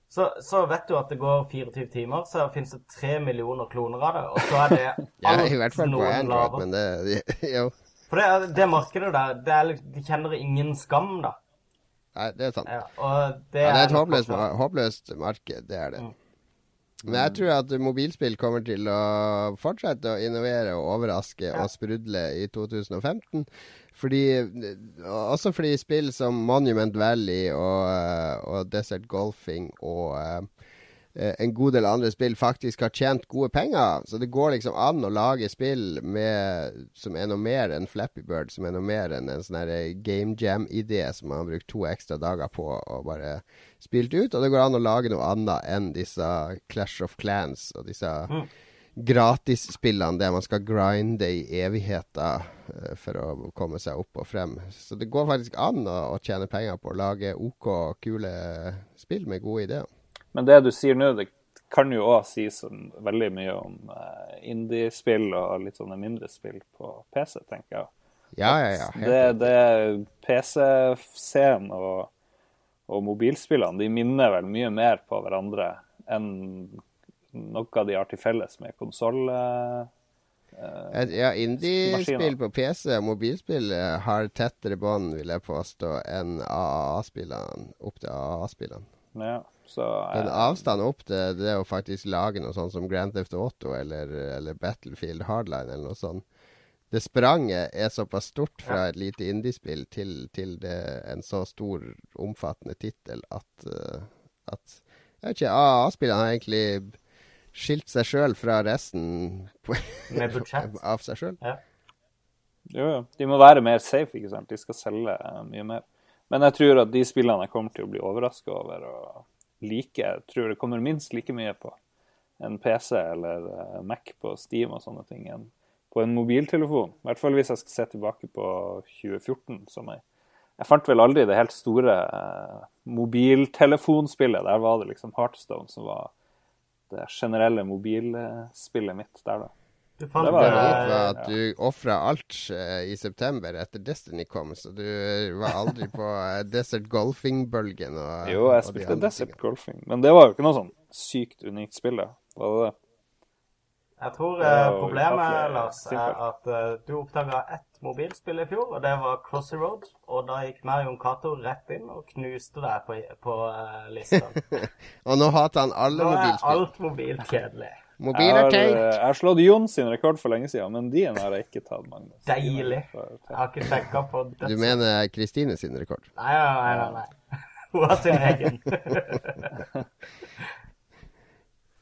så, så vet du at det går 24 timer, så finnes det tre millioner kloner av det. Og så er det Ja, I hvert fall noen Android, laver. men det Jo. For det, det markedet der, det er, liksom- de kjenner ingen skam, da. Nei, det er sant. Ja, og det, Ja, det er et håpløst, håpløst marked, det er det. Mm. Men jeg tror at mobilspill kommer til å fortsette å innovere og overraske Ja. og sprudle i 2015. Fordi, også fordi spill som Monument Valley og, eh, og Desert Golfing og eh, en god del andre spill faktisk har tjent gode penger. Så det går liksom an å lage spill med, som er noe mer enn Flappy Bird, som er noe mer enn en sånn game jam-idé som man har brukt to ekstra dager på og bare spilt ut. Og det går an å lage noe annet enn disse Clash of Clans og disse Mm. gratisspillene der man skal grinde i evigheter eh, for å komme seg opp og frem. Så det går faktisk an å, å tjene penger på å lage OK, kule spill med gode ideer. Men det du sier nå, det kan jo òg sies veldig mye om eh, indiespill og litt sånne mindre spill på PC, tenker jeg. Ja, ja, ja. Det, det PC-scenen og, og mobilspillene de minner vel mye mer på hverandre enn noe de har til felles med konsoll. Et- Ja, indiespill på PC og mobilspill eh, har tettere bånd, vil jeg påstå, enn AAA-spillene. Opp til AAA-spillene. Ja, så eh, eh, avstand opp til det å faktisk lage noe sånt som Grand Theft Auto eller, eller Battlefield Hardline eller noe sånt Det spranget er såpass stort fra et lite indiespill til, til det, en så stor, omfattende tittel at, eh, at Jeg vet ikke, AA-spillene har egentlig skilt seg sjøl fra resten på, Med budsjett. av seg sjøl. Jo, jo. De må være mer safe, ikke sant. De skal selge uh, mye mer. Men jeg tror at de spillene jeg kommer til å bli overraska over og like, jeg tror det kommer minst like mye på en PC eller eh, Mac på Steam og sånne ting enn på en mobiltelefon. I hvert fall hvis jeg skal se tilbake på 2014. som jeg Jeg fant vel aldri det helt store eh, mobiltelefonspillet. Der var det liksom Heartstone som var det generelle mobilspillet mitt der, da. Du fant Det var- Det eh, rart var at du ofra alt eh, i september etter Destiny kom, så du var aldri på eh, Desert Golfing-bølgen. Jo, jeg de spilte Desert tingene. Golfing, men det var jo ikke noe sånn sykt unikt spill, det. Var det det? Jeg tror eh, problemet, Lars, er at eh, du oppdaga ett mobilspill i fjor, og det var Crossy Road. Og da gikk Marion Cato rett inn og knuste deg på, på eh, lista. Og nå hater han alle Nå er mobilspill. alt mobilt kjedelig. Mobil er har, eh, teit. jeg har slått Jon sin rekord for lenge siden, men din har jeg ikke tatt, Magnus. Deilig. Jeg har ikke sjekka på Du mener Kristine sin rekord? Nei, nei, nei. nei, nei. Hun har sin egen.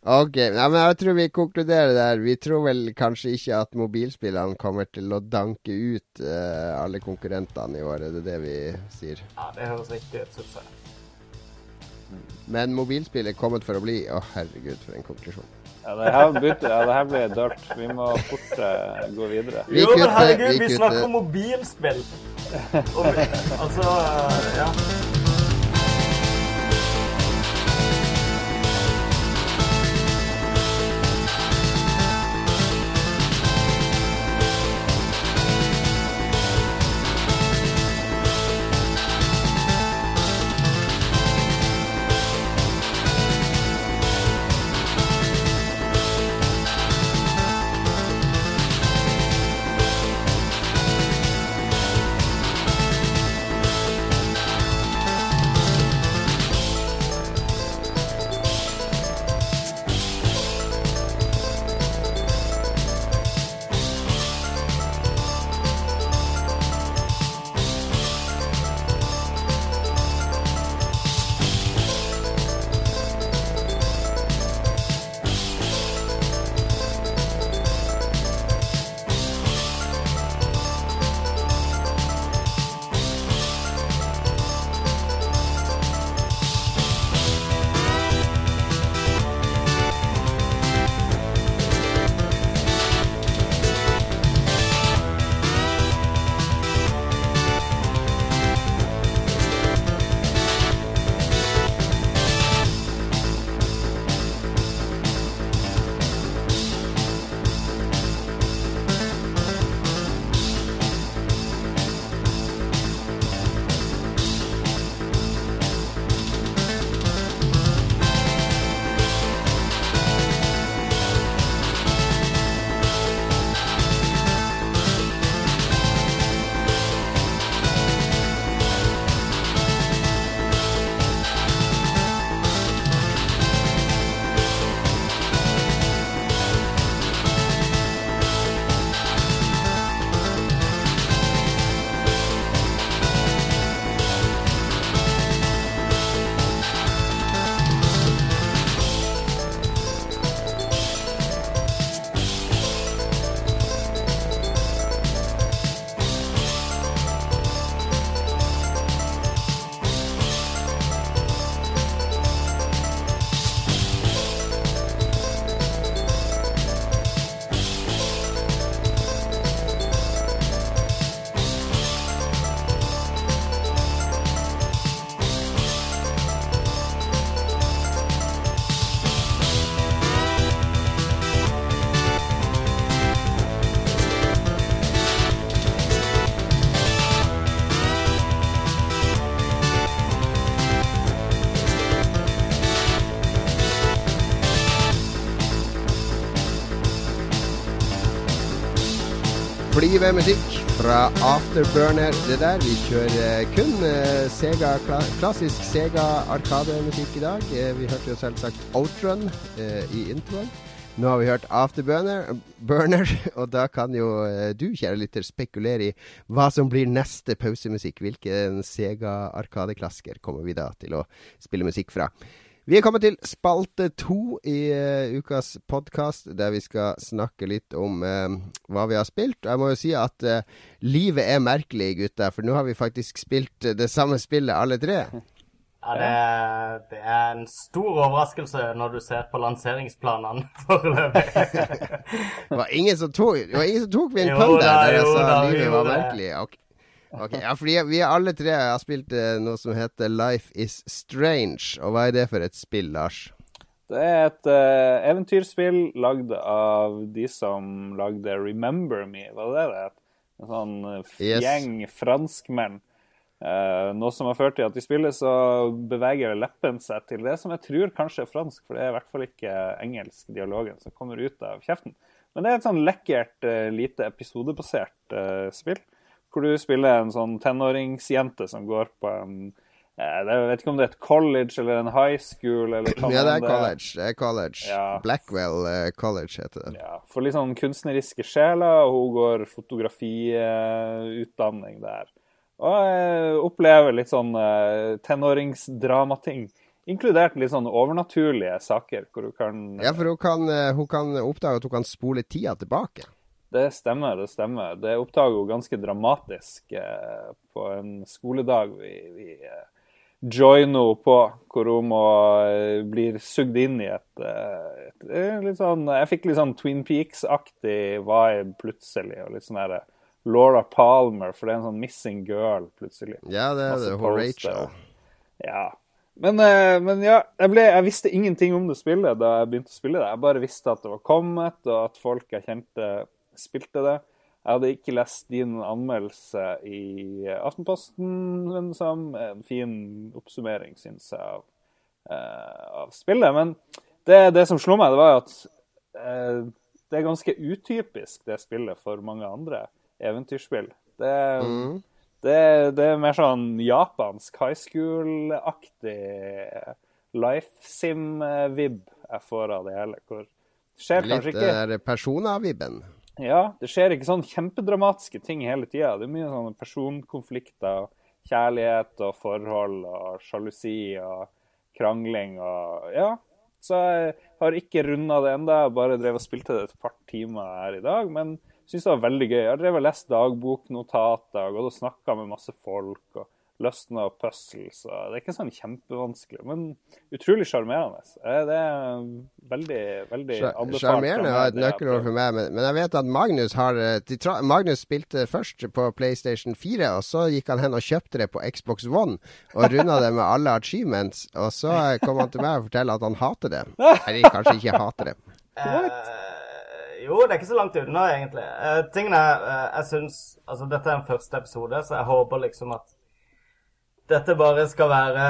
Ok, ja, men jeg tror vi konkluderer der. Vi tror vel kanskje ikke at mobilspillene kommer til å danke ut uh, alle konkurrentene i år. Er det det vi sier? Ja, det høres riktig ut, syns jeg. Men mobilspill er kommet for å bli. Å, herregud, for en konklusjon. Ja, det her, bytte, ja, det her ble dølt. Vi må fort gå videre. Vi Jo, men herregud, vi vi snakker om mobilspill. Og, altså, ja. Flyve musikk fra Afterburner. Det der, vi kjører kun eh, Sega, klassisk Sega Arkademusikk i dag. Eh, vi hørte jo selvsagt Outrun eh, i introen. Nå har vi hørt Afterburner, Burner, og da kan jo eh, du, kjære lytter, spekulere i hva som blir neste pausemusikk. Hvilken Sega Arkadeklassiker kommer vi da til å spille musikk fra? Vi er kommet til spalte to i uh, ukas podkast, der vi skal snakke litt om uh, hva vi har spilt. Jeg må jo si at uh, livet er merkelig, gutter, for nå har vi faktisk spilt det samme spillet alle tre. Ja, det, er- det er en stor overraskelse når du ser på lanseringsplanene foreløpig. Det var ingen som tok, det var ingen som tok min pønn der, da, der jeg sa livet var merkelig. Ok, Ok, ja, fordi vi alle tre har spilt eh, noe som heter Life Is Strange. Og hva er det for et spill, Lars? Det er et uh, eventyrspill lagd av de som lagde Remember Me, var det det? En sånn eh, Yes. gjeng franskmenn. Uh, noe som har ført til at i spillet så beveger leppen seg til det som jeg tror kanskje er fransk, for det er i hvert fall ikke engelsk dialogen som kommer ut av kjeften. Men det er et sånn lekkert, uh, lite episodebasert uh, spill, hvor du spiller en sånn tenåringsjente som går på en eh, Jeg vet ikke om det er et college eller en high school eller hva Ja, det er college. Det er college. Ja. Blackwell eh, College heter det. Ja, for litt sånn kunstneriske sjeler, og hun går fotografiutdanning der. Og jeg opplever litt sånn uh, tenåringsdramating. Inkludert litt sånn overnaturlige saker hvor hun kan Ja, for hun kan, eh, hun kan oppdage at hun kan spole tida tilbake. Det stemmer, det stemmer. Det oppdager hun ganske dramatisk eh, på en skoledag vi, vi eh, joiner henne på, hvor hun må eh, blir sugd inn i et, eh, et, et litt sånn Jeg fikk litt sånn Twin Peaks-aktig vibe plutselig. og litt sånn der, Laura Palmer, for det er en sånn missing girl plutselig. Ja, det er det. Hun. Rachel. Ja. Men, eh, men ja, jeg, ble, jeg visste ingenting om det spillet da jeg begynte å spille det. Jeg bare visste at det var kommet, og at folk jeg kjente, spilte det. Jeg hadde ikke lest din anmeldelse i Aftenposten, men som en fin oppsummering, syns jeg, av, uh, av spillet. Men det, det som slo meg, det var at uh, det er ganske utypisk, det spillet, for mange andre eventyrspill. Det, Mm. det, det er mer sånn japansk high school-aktig life sim-vib jeg får av det hele. Hvor det skjer Litt kanskje ikke Litt Persona-vibben. Ja, det skjer ikke sånn kjempedramatiske ting hele tida. Det er mye sånne personkonflikter, kjærlighet og forhold og sjalusi og krangling og Ja. Så jeg har ikke runda det ennå. Bare drev og spilte det et par timer her i dag. Men syns det var veldig gøy. Jeg har drevet og lest dagboknotater, og gått og snakka med masse folk. og løsna puzzles. og Det er ikke sånn kjempevanskelig, men utrolig sjarmerende. Eh, Det er veldig, veldig anbefalt. Sjarmerende var et nøkkelord for meg, men, men jeg vet at Magnus har eh, de tra Magnus spilte først på PlayStation 4, og så gikk han hen og kjøpte det på Xbox One og runda det med alle achievements. Og så eh, kom han til meg og fortalte at han hater det. Eller kanskje ikke hater det. What? jo, det er ikke så langt unna, egentlig. Uh, tingene eh, jeg syns Altså, dette er en første episode, så jeg håper liksom at dette bare skal være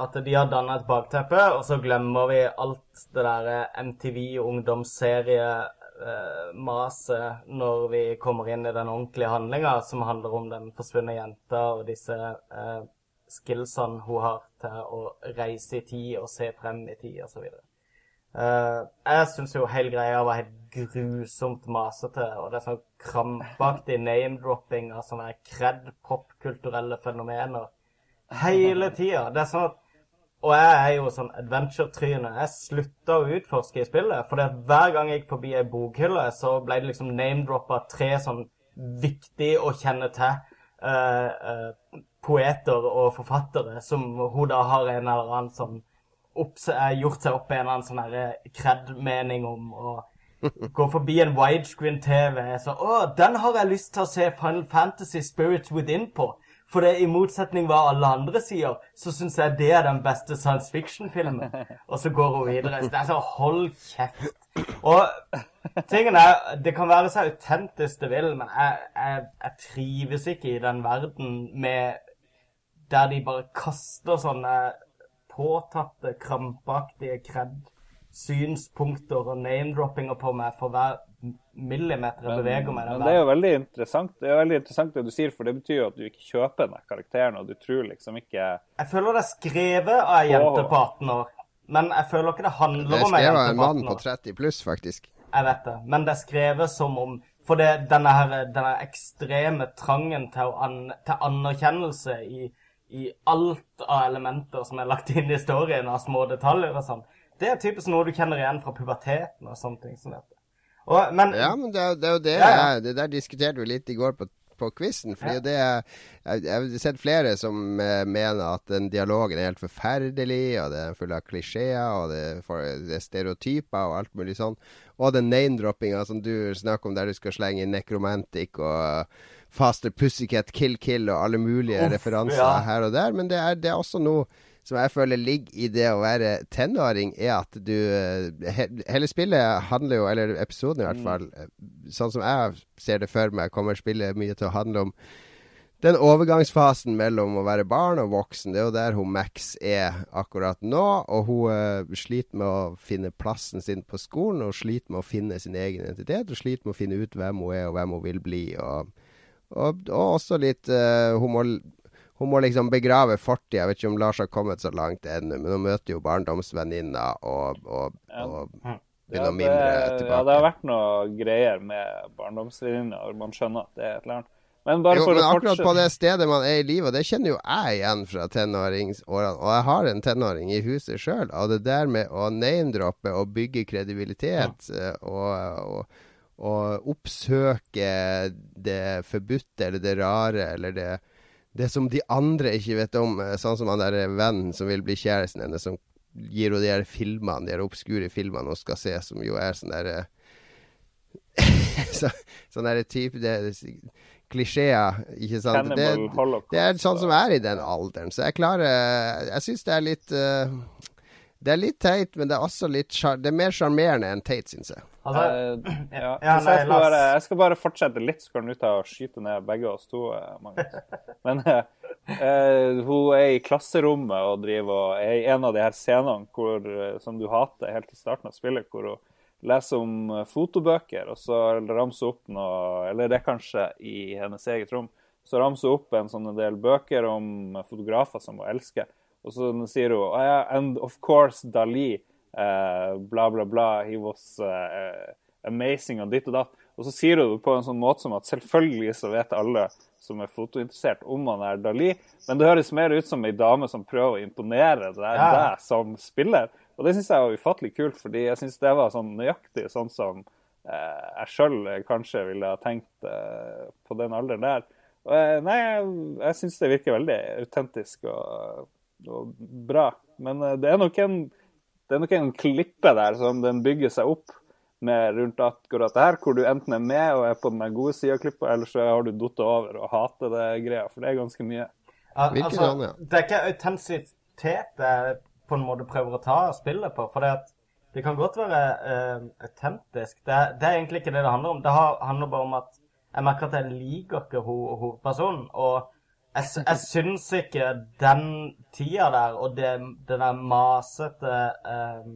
at de har danna et bakteppe, og så glemmer vi alt det der MTV ungdomsserie-maset når vi kommer inn i den ordentlige handlinga som handler om den forsvunne jenta og disse eh, skillsene hun har til å reise i tid og se frem i tid osv. Uh, jeg syns jo hele greia var helt grusomt masete, og det er sånn krampaktig name-dropping av sånne kred popkulturelle fenomener hele tida. Det er sånn at Og jeg er jo sånn adventure-tryne. Jeg slutta å utforske i spillet, for hver gang jeg gikk forbi ei bokhylle, så ble det liksom name-droppa tre sånn viktig å kjenne til uh, uh, poeter og forfattere som hun da har en eller annen sånn eh, gjort seg opp en eller annen sånn kred-mening om. og Går forbi en widescreen-TV så Å, den har jeg lyst til å se Final Fantasy Spirits Within på. For det, i motsetning hva alle andre sier, så syns jeg det er den beste science fiction-filmen. Og så går hun videre. Så det er sånn Hold kjeft. Og tingen er Det kan være så autentisk det vil, men jeg, jeg, jeg trives ikke i den verden med der de bare kaster sånne påtatte, krampaktige kred-synspunkter og name-droppinger på meg for hver millimeter jeg beveger meg. Men det er jo veldig interessant Det er jo veldig interessant det du sier, for det betyr jo at du ikke kjøper den karakteren, og du tror liksom ikke Jeg føler det er skrevet av ei jente på 18 år, men jeg føler ikke det Det handler er om ei skrevet av en mann på 30 pluss, faktisk. Jeg vet det, men det er skrevet som om For det, denne, her, denne ekstreme trangen til, å an, til anerkjennelse i, i alt av elementer som er lagt inn i historien, av små detaljer og sånn, det er typisk noe du kjenner igjen fra puberteten og sånne ting som dette. Og, men Ja, men det det er jo det Ja, ja. Det der diskuterte vi litt i går på, på quizen. Fordi det er, jeg, jeg har sett flere som eh, mener at den dialogen er helt forferdelig, og det er full av klisjeer, og det er, for, det er stereotyper og alt mulig sånn. Og den name-droppinga som du snakker om, der du skal slenge inn Necromantic og Faster Pussycat, Kill Kill og alle mulige Uff, referanser ja. her og der. Men det er, det er også noe som jeg føler ligger i det å være tenåring, er at du eh, he, Hele spillet handler jo, eller episoden i hvert fall, mm. sånn som jeg ser det for meg, kommer spillet mye til å handle om den overgangsfasen mellom å være barn og voksen. Det er jo der hun Max er akkurat nå. Og hun uh, sliter med å finne plassen sin på skolen, og sliter med å finne sin egen identitet. Og sliter med å finne ut hvem hun er, og hvem hun vil bli. Og, og, og også litt uh, hun, må, hun må liksom begrave fortida. Jeg vet ikke om Lars har kommet så langt ennå, men hun møter jo barndomsvenninna og, og, og begynner å mimre tilbake. ja, det har vært noe greier med barndomsvenninna, og man skjønner at det er et eller annet. Men bare Jo, for men å akkurat på det stedet man er i livet, og det kjenner jo jeg igjen fra tenåringsårene, og jeg har en tenåring i huset sjøl, og det der med å name-droppe og bygge kredibilitet ja. og, og, og oppsøke det forbudte eller det rare eller det, det som de andre ikke vet om, eh, sånn som han der vennen som vil bli kjæresten hennes, som gir henne de her filmene, de her obskure filmene hun skal se, som jo er sånn derre så, Sånn derre type det, Klisjeer, ikke sant. Det, det er sånn som er i den alderen, så jeg klarer Jeg syns det er litt uh, Det er litt teit, men det er også litt Det er mer sjarmerende enn teit, syns jeg. Altså, Eh, ja. Ja, nei, jeg, skal bare, jeg skal bare fortsette litt, så kan du ta og skyte ned begge oss to, eh, Magnus. Men eh, eh, hun er i klasserommet og driver og er i en av de her scenene hvor, som du hater helt i starten av spillet, hvor hun leser om fotobøker, og så ramser opp noe Eller det er kanskje i hennes eget rom. Så ramser hun opp en sånn del bøker om fotografer som hun elsker. Og så sier hun oh, yeah, And of course Dali. Eh, bla, bla, bla. He was eh, amazing og ditt og datt. Og så sier du det på en sånn måte som at selvfølgelig så vet alle som er fotointeressert, om han er Dali. Men det høres mer ut som ei dame som prøver å imponere deg, Ja. deg som spiller. Og det syns jeg var ufattelig kult, fordi jeg syns det var sånn nøyaktig sånn som eh, jeg sjøl kanskje ville ha tenkt eh, på den alderen der. Og, eh, nei, jeg, jeg syns det virker veldig autentisk og, og bra. Men eh, det er nok en det er nok en klippe der som den bygger seg opp med rundt akkurat det her, hvor du enten er med og er på den gode sida av klippa, eller så har du datt over og hater det greia, for det er ganske mye. Al altså, sånn, ja. Det er ikke autentisitet jeg på en måte prøver å ta spillet på. For det, at det kan godt være uh, autentisk. Det, det er egentlig ikke det det handler om. Det har, handler bare om at jeg merker at jeg liker ikke ho- hovedpersonen. Og jeg, jeg syns ikke den tida der og det, det der masete eh,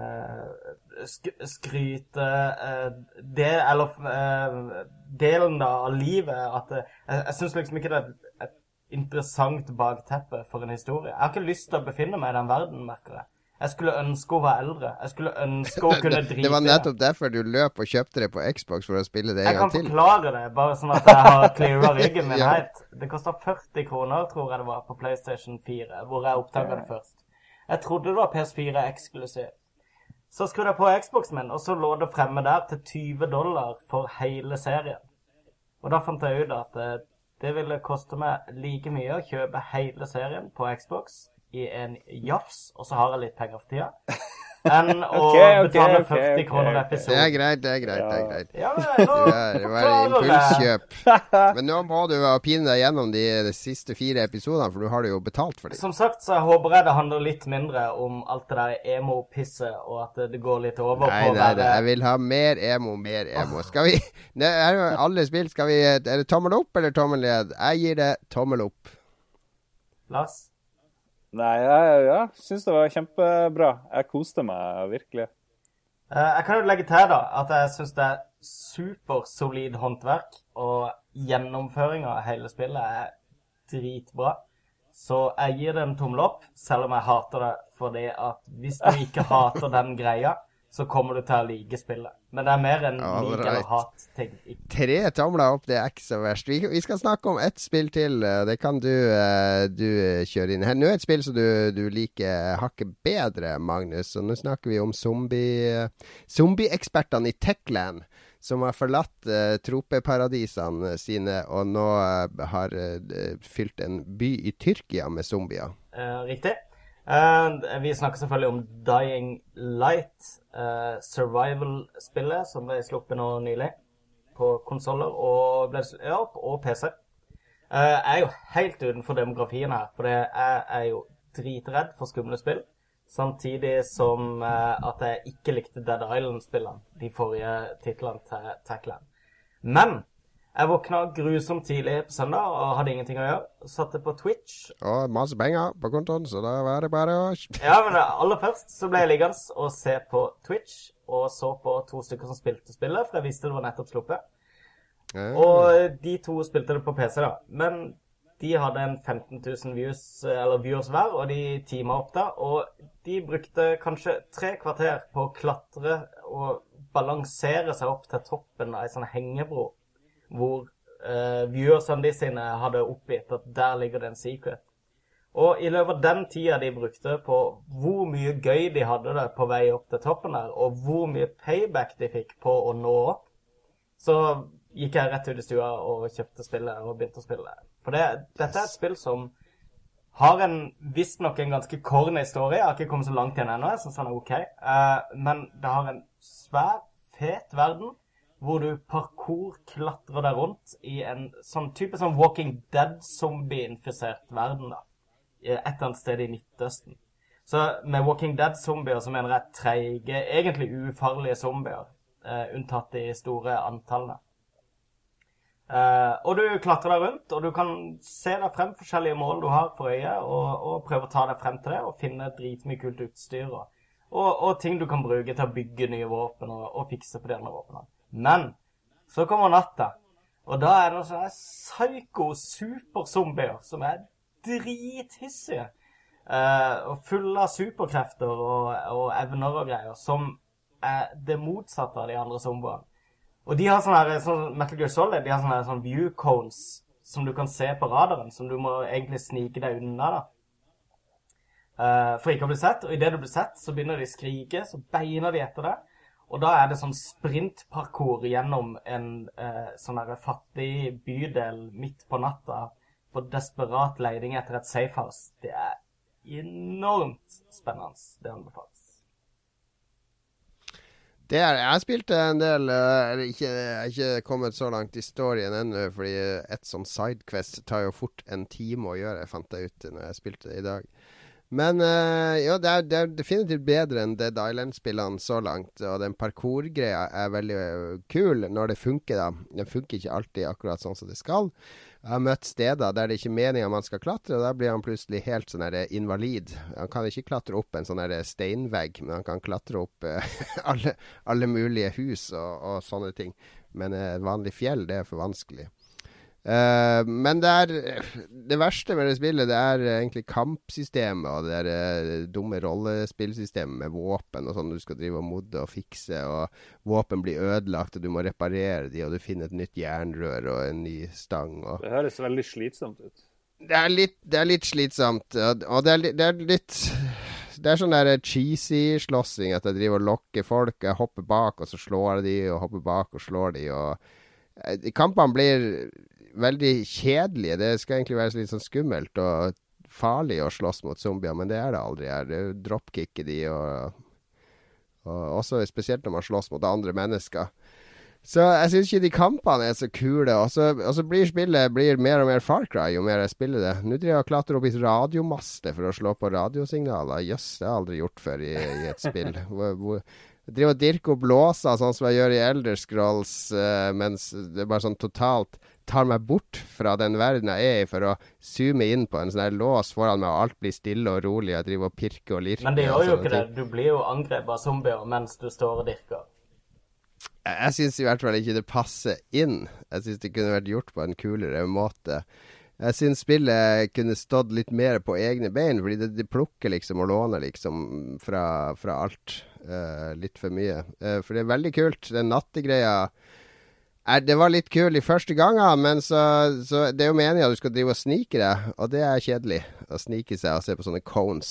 eh, sk skryte eh, det, Eller eh, delen da av livet at det, Jeg, jeg syns liksom ikke det er et, et interessant bakteppe for en historie. Jeg har ikke lyst til å befinne meg i den verden, merker jeg. Jeg skulle ønske å være eldre. Jeg skulle ønske å kunne drite det var nettopp derfor du løp og kjøpte det på Xbox for å spille det en gang til. Jeg kan forklare det, bare sånn at jeg har cleara ryggen min Ja. helt. Det kosta 40 kroner, tror jeg det var, på PlayStation 4, hvor jeg oppdaga det først. Jeg trodde det var PS4 eksklusiv. Så skrudde jeg på Xboxen min, og så lå det fremme der til 20 dollar for hele serien. Og da fant jeg ut at eh, det ville koste meg like mye å kjøpe hele serien på Xbox i en jafs, og så har jeg litt penger for tida, enn å okay, okay, betale ok, 40 okay, kroner episoden. Det er greit, det er greit. det er greit. Ja, men nå Det var impulskjøp. Men nå må du pine deg gjennom de, de siste fire episodene, for du har det jo betalt for dem. Som sagt så håper jeg det handler litt mindre om alt det der emo-pisset, og at det- det går litt over Nei, på nei, nei, jeg vil ha mer emo, mer emo. Skal vi Det er jo alle spill. Skal vi Er det tommel opp eller tommel ned? Jeg gir det tommel opp. Lars? Nei, jeg ja, syns det var kjempebra. Jeg koste meg virkelig. Eh, Jeg kan jo legge til da at jeg syns det er supersolid håndverk, og gjennomføringa av hele spillet er dritbra. Så jeg gir det en tommel opp, selv om jeg hater det fordi at hvis du ikke hater den greia, så kommer du til å like spillet. Men det er mer enn All like eller hat-ting. Tre tomler opp, det er ikke så verst. Vi, vi skal snakke om ett spill til. eh, Det kan du, eh, du kjøre inn her. Nå er et spill som du, du liker hakket bedre, Magnus. Og nå snakker vi om zombie zombieekspertene i Techland. Som har forlatt uh, tropeparadisene sine og nå uh, har uh, fylt en by i Tyrkia med zombier. Eh, riktig. Eh, vi snakker selvfølgelig om Dying Light, uh, survival-spillet som ble sluppet nå nylig på konsoller og, ja, og PC. Eh, jeg er jo helt utenfor demografien her, for jeg er jo dritredd for skumle spill. Samtidig som eh, at jeg ikke likte Dead Island-spillene, de forrige titlene til Tackland. Men jeg våkna grusomt tidlig på søndag og hadde ingenting å gjøre. Satte på Twitch Og masse penger på kontoen, så da var det bare å ja, men aller først så ble jeg liggende og se på Twitch, og så på to stykker som spilte spillet, for jeg visste det var nettopp sluppet. Mm. Og de to spilte det på PC, da. Men de hadde en 15 000 views, eller viewers hver, og de teama opp da. Og de brukte kanskje tre kvarter på å klatre og balansere seg opp til toppen av ei sånn hengebro, hvor uh, viewersene de sine hadde oppgitt at der ligger det en secret. Og i løpet av den tida de brukte på hvor mye gøy de hadde det på vei opp til toppen der, og hvor mye payback de fikk på å nå opp, så gikk jeg rett ut i stua og kjøpte spillet og begynte å spille. For det, dette er et spill som har en visstnok en ganske corny historie. Jeg har ikke kommet så langt igjen ennå. Jeg syns den er OK. Uh, men det har en svær, fet verden hvor du parkour-klatrer deg rundt i en sånn type sånn Walking Dead-zombie-infisert verden. da. Et eller annet sted i Midtøsten. Så med Walking Dead-zombier så mener jeg treige, egentlig ufarlige zombier. Uh, unntatt de store antallene. Uh, og du klatrer deg rundt, og du kan se deg frem forskjellige mål du har for øyet, og, og prøve å ta deg frem til det, og finne dritmye kult utstyr. Og, og, og, ting du kan bruke til å bygge nye våpen og, og fikse på de andre våpnene. Men så kommer natta, og da er det noen sånne psyko superzombier som er drithissige. Uh, og fulle av superkrefter og, og evner og greier, som er det motsatte av de andre zombiene. Og de har sånne, her, sånn Metal Gear Solid de har sånne, her, sånne view cones som du kan se på radaren, som du må egentlig snike deg unna. da. Uh, for ikke å bli sett. Og idet du blir sett, så begynner de å skrike, så beiner de etter det. Og da er det sånn sprintparkour gjennom en eh, sånn der fattig bydel midt på natta på desperat leiding etter et safehouse. Det er enormt spennende. Det anbefales. Det er, jeg har spilt en del uh, Jeg har ikke kommet så langt i storyen ennå, fordi et sånn sidequest tar jo fort en time å gjøre, fant jeg ut når jeg spilte det i dag. Men uh, ja, det er, det er, definitivt bedre enn Dead Island-spillene så langt. Og den parkour-greia er veldig kul når det funker, da. Den funker ikke alltid akkurat sånn som det skal. Jeg har møtt steder der det ikke er meninga man skal klatre, og da blir han plutselig helt sånn invalid. Han kan ikke klatre opp en sånn steinvegg, men han kan klatre opp uh, alle, alle, mulige hus og, og sånne ting. Men et uh, vanlig fjell, det er for vanskelig. Uh, men det er Det verste med det spillet, det er egentlig kampsystemet og det der uh, dumme rollespillsystemet med våpen og sånn du skal drive og modde og fikse, og våpen blir ødelagt, og du må reparere de, og du finner et nytt jernrør og en ny stang. Og... Det høres veldig slitsomt ut. Det er litt, det er litt slitsomt, og det er, det er litt det er sånn der cheesy slåssing, at jeg driver og lokker folk. Jeg hopper bak, og så slår de, og hopper bak og slår de. og Kampene blir veldig kjedelige. Det skal egentlig være litt sånn skummelt og farlig å slåss mot zombier, men det er det aldri her. Det dropkicker de, og, og også spesielt når man slåss mot andre mennesker. Så jeg syns ikke de kampene er så kule. Og så, og så blir spillet blir mer og mer Far Cry jo mer jeg spiller det. Nå driver jeg og klatrer opp i radiomaster for å slå på radiosignaler. Jøss, yes, det har jeg aldri gjort før i, i et spill. Hvor, hvor, jeg driver og dirker opp låser, sånn som jeg gjør i Elder Scrolls, uh, mens det er bare sånn totalt tar meg bort fra den verden jeg er i, for å zoome inn på en sånn her lås foran meg, og alt blir stille og rolig. Jeg driver og pirker og lirker. Men det gjør jo ikke det. Du blir jo angrepet av zombier mens du står og dirker. Jeg, jeg syns i hvert fall ikke det passer inn. Jeg syns det kunne vært gjort på en kulere måte. Jeg syns spillet kunne stått litt mer på egne bein, fordi det, det plukker liksom og låner liksom fra, fra alt. Uh, litt for mye. Uh, for det er veldig kult. Den nattegreia er, det var litt kul i første gangen, men så, så Det er jo meninga du skal drive og snike deg, og det er kjedelig. Å snike seg og se på sånne cones,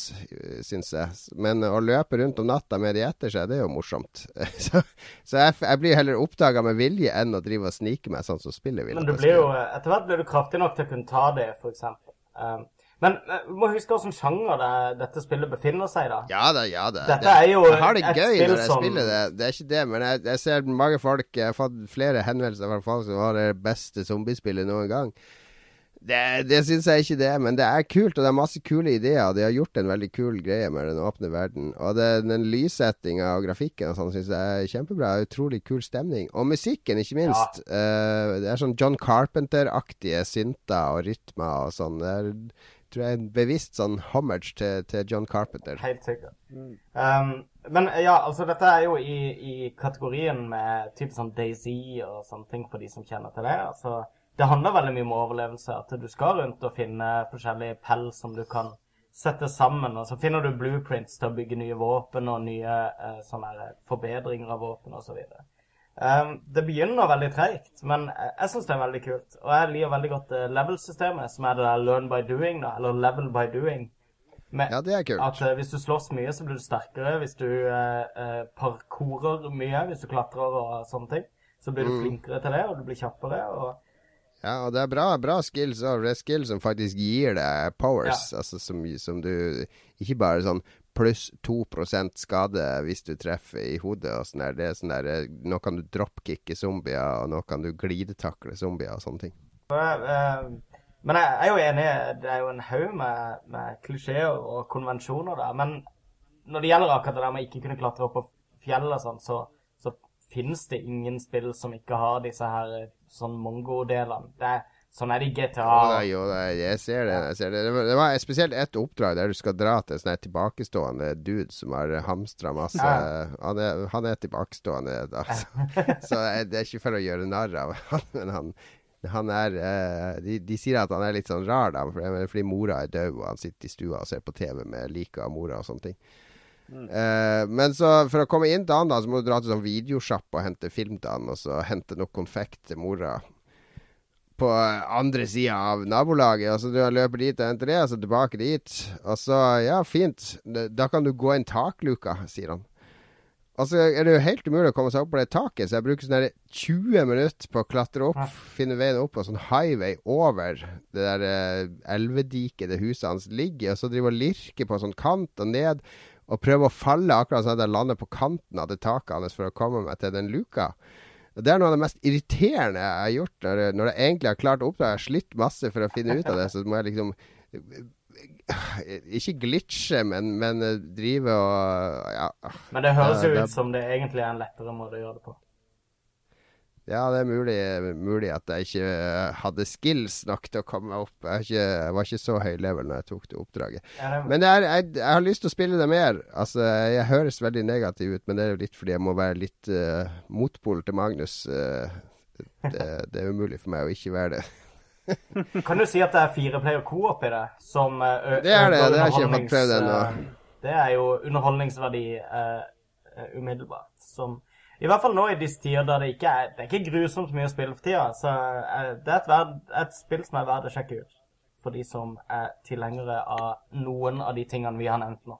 syns jeg. Men å løpe rundt om natta med de etter seg, det er jo morsomt. så, så jeg, jeg, blir heller oppdaga med vilje enn å drive og snike meg, sånn som spillet vil. Men du blir jo, etter hvert blir du kraftig nok til å kunne ta det, f.eks. Um, men vi eh, må huske hvilken sjanger det, dette spillet befinner seg i. da. Ja da, ja da. Dette er jo jeg har det gøy når jeg som... spiller det. Det er ikke det, men jeg, jeg, ser mange folk Jeg har fått flere henvendelser fra folk som har det beste zombiespillet noen gang. Det, det syns jeg ikke det, men det er kult, og det er masse kule ideer. De har gjort en veldig kul greie med den åpne verden. Og det, den lyssettinga og grafikken og sånn syns jeg er kjempebra. Utrolig kul stemning. Og musikken, ikke minst. Ja. Uh, det er sånn John Carpenter-aktige synter og rytmer og sånn. Det er tror jeg er en bevisst sånn homage til, til John Carpenter. Helt sikkert. Mm. Um, men ja, altså dette er jo i, i kategorien med type sånn Daisy og sånne ting for de som kjenner til det. Altså, det handler veldig mye om overlevelse. At du skal rundt og finne forskjellige pell som du kan sette sammen. Og så finner du blueprints til å bygge nye våpen og nye uh, sånne forbedringer av våpen osv. Um, det begynner veldig treigt, men jeg, syns det er veldig kult. Og jeg liker veldig godt uh, level-systemet, som er det der learn by doing, da, eller level by doing. Med Ja, det er kult. at uh, hvis du slåss mye, så blir du sterkere. Hvis du uh, uh, parkourer mye, hvis du klatrer og sånne ting, så blir du flinkere til det, og du blir kjappere. og Ja, og det er bra, bra skills og Det skills som faktisk gir deg powers. Altså som, som du Ikke bare sånn pluss 2% skade hvis du treffer i hodet og sånn der. Det er sånn der eh, Nå kan du dropkicke zombier, og nå kan du glidetakle zombier og sånne ting. Eh, Men jeg er jo enig, det er jo en haug med, med klisjeer og konvensjoner der. Men når det gjelder akkurat det der med ikke kunne klatre opp på fjell og sånn, så, så finnes det ingen spill som ikke har disse her eh, sånn mongo-delene. Det er, sånn er det i GTA. Å, jo, jeg ser det. Jeg ser det. Det, var, spesielt ett oppdrag der du skal dra til en sånn tilbakestående dude som har hamstra masse Ja. han, er, han er tilbakestående, altså. Så jeg- det er ikke for å gjøre narr av han, men han, han er eh, de, de sier at han er litt sånn rar, da, fordi, mora er død, og han sitter i stua og ser på TV med liket av mora og sånne ting. Eh, men så for å komme inn til han, da, så må du dra til sånn videosjapp og hente film til han, og så hente noe konfekt til mora på andre sida av nabolaget. Og så du løper dit og henter det, og så tilbake dit. Og så, ja, fint. Da kan du gå inn takluka, sier han. Og så er det jo helt umulig å komme seg opp på det taket, så jeg bruker sånn der 20 minutter på å klatre opp, finne veien opp på sånn highway over det der eh, elvediket det huset hans ligger, og så driver og lirker på sånn kant og ned, og prøver å falle akkurat sånn at jeg lander på kanten av det taket hans for å komme meg til den luka. Det er noe av det mest irriterende jeg har gjort når, når jeg egentlig har klart oppdraget. Jeg har slitt masse for å finne ut av det, så må jeg liksom Ikke glitche, men, men eh, drive og Ja, Men det høres jo det- ut som det egentlig er en lettere måte å gjøre det på. Ja det er mulig, mulig at jeg ikke eh, hadde skills nok til å komme meg opp. Jeg, ikke, jeg var ikke så høy level når jeg tok det oppdraget. Ja, det, Men det er, jeg, jeg har lyst til å spille det mer. Altså, Jeg høres veldig negativ ut, men det er jo litt fordi jeg må være litt uh, motpol til Magnus. Uh, det, det er umulig for meg å ikke være det. kan du si at det er fire player co-op i det? Som uh, Det er det, det har jeg ikke fått underholdnings- prøvd ennå. eh, Det er jo underholdningsverdi eh, eh, umiddelbart. Som I hvert fall nå i disse tider der det ikke er Det er ikke grusomt mye å spille for tida. Så eh, det er et, verd, et spill som er verdt å sjekke ut. For de som er tilhengere av noen av de tingene vi har nevnt nå.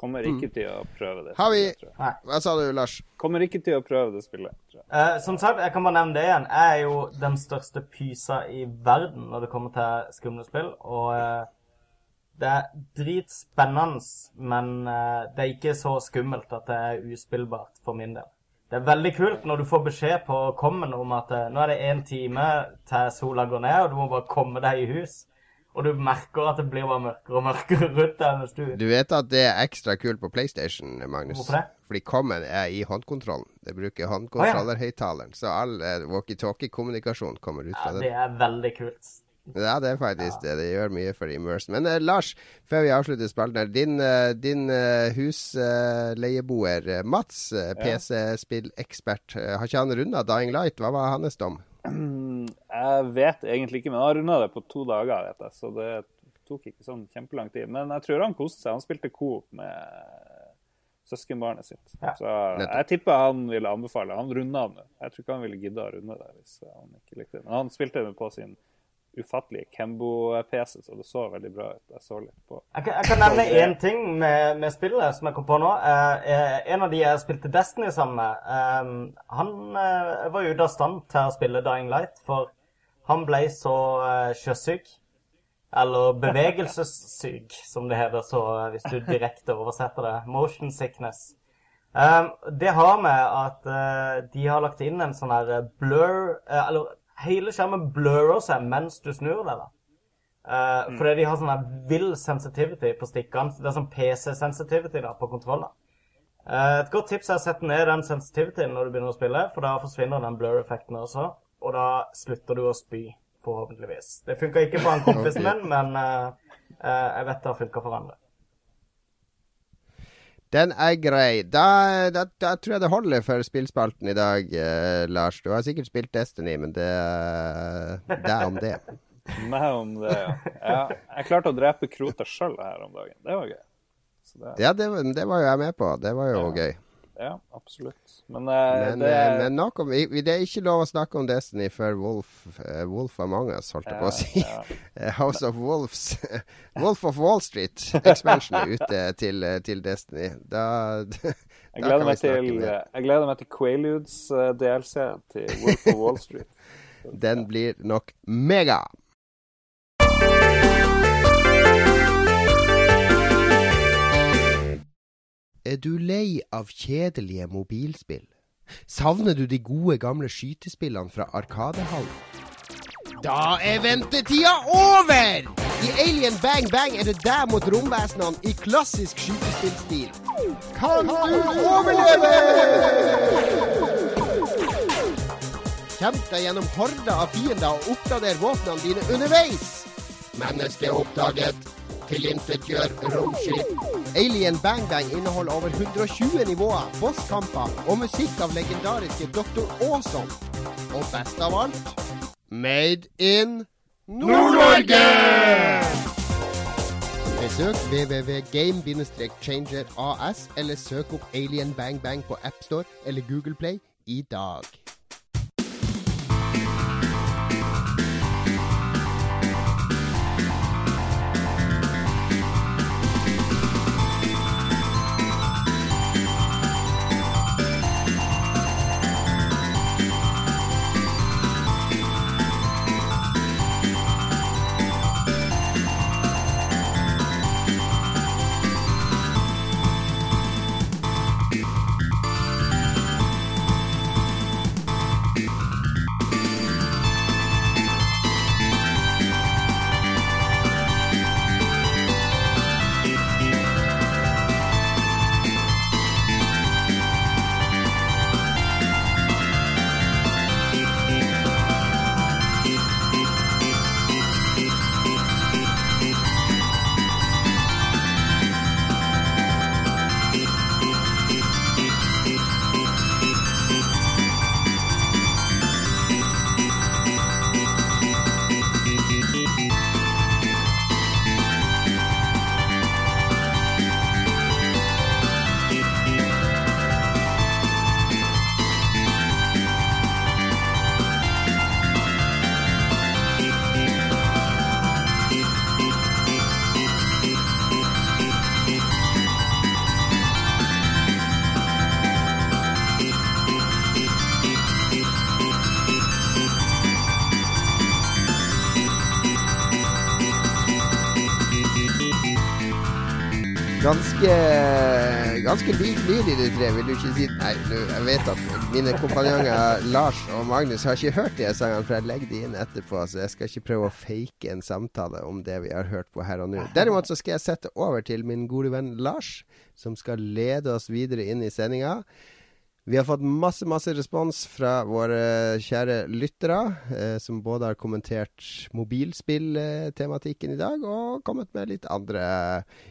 Kommer ikke til å prøve det. Mm. Har vi. Hva sa du, Lars? Kommer ikke til å prøve det spillet. tror jeg. Eh, som sagt, jeg kan bare nevne det igjen. Jeg er jo den største pysa i verden når det kommer til skumle spill. Og eh, det er dritspennende, men eh, det er ikke så skummelt at det er uspillbart for min del. Det er veldig kult når du får beskjed på kommen om at eh, nå er det én time til sola går ned, og du må bare komme deg i hus. Og du merker at det blir bare mørkere og mørkere rundt deg mens du Du vet at det er ekstra kult på PlayStation, Magnus? Hvorfor det? Fordi Common er i håndkontrollen. Det bruker håndkontrollerhøyttaleren. Så all eh, walkietalkie-kommunikasjon kommer ut fra Ja, det det. er veldig kult. Ja, det er faktisk det. Det gjør mye for Immerse. Men eh, Lars, før vi avslutter spalten her. Din, eh, din uh, husleieboer uh, Mats, uh, PC-spillekspert, har ikke han runda Dying Light? Hva var hans dom? Jeg vet egentlig ikke, men han runda det på to dager, vet jeg. Så det tok ikke sånn kjempelang tid. Men jeg tror han koste seg. Han spilte coop med søskenbarnet sitt. Ja. Så jeg tipper han ville anbefale. Han runda det. nå. Jeg tror ikke han ville gidde å runde det hvis han ikke likte det. Men han spilte det på sin ufattelige Kembo-PC, så det så veldig bra ut. Jeg så litt på Jeg kan, jeg kan nevne én ting med, med spillet som jeg kom på nå. Eh, eh, en av de jeg spilte Destiny sammen med, eh, han eh, var ute av stand til å spille Dying Light, for han ble så eh, sjøsyk. Eller bevegelsessyk, som det heter så eh, hvis du direkte oversetter det. Motion sickness. Eh, det har med at de har lagt inn en sånn her blur Eller hele skjermen blurrer seg mens du snur deg. da. Uh, Fordi de har sånn vill sensitivity på stikkene. Det er sånn PC-sensitivity da, på kontrollen. Uh, et godt tips er å sette ned den sensitivityen når du begynner å spille, for da forsvinner den blur-effekten også. Og da slutter du å spy, forhåpentligvis. Det funka ikke for han kompisen min, men uh, jeg vet det har funka for andre. Den er grei. Da, da, da tror jeg det holder for spillspalten i dag, eh, Lars. Du har sikkert spilt Destiny, men det, det er om det. meg om det. Ja. Jeg, Jeg klarte å drepe Krota sjøl her om dagen. Det var gøy. Så det, Ja, det, det var jo jeg med på. Det var jo Ja. gøy. Ja, absolutt. Men, eh, Men, det eh, men nok om, det er ikke lov å snakke om Destiny før Wolf, eh, Wolf Among Us, holdt jeg på å si. ja. Eh, House of Wolves Wolf of Wall Street expansion er ute til, eh, til Destiny. Da Jeg gleder, kan vi snakke til, med. jeg gleder meg til Quailudes uh, DLC til Wolf of Wall Street. Den blir nok mega. Er du lei av kjedelige mobilspill? Savner du de gode, gamle skytespillene fra Arkadehallen? Da er ventetida over! I Alien Bang Bang er det deg mot romvesenene i klassisk skytespillstil. Kan du overleve? Kjemp deg gjennom horder av fiender og oppgrader våpnene dine underveis. Mennesket oppdaget. Tilintetgjør romskip. Alien Bang Bang inneholder over 120 nivåer, bosskamper og musikk av legendariske Dr. Awesome. Og best av alt Made in Nord-Norge! Besøk www.game-changer.as, eller søk opp Alien Bang Bang på AppStore eller Google Play i dag. Ganske Ganske lik lyd i de tre, vil du ikke si? Nei, jeg vet at mine kompanjonger Lars og Magnus har ikke hørt de sangene, for jeg legger de inn etterpå, så jeg skal ikke prøve å fake en samtale om det vi har hørt på her og nå. Derimot så skal jeg sette over til min gode venn Lars, som skal lede oss videre inn i sendinga. Vi har fått masse masse respons fra våre kjære lyttere, eh, som både har kommentert mobilspilltematikken i dag, og kommet med litt andre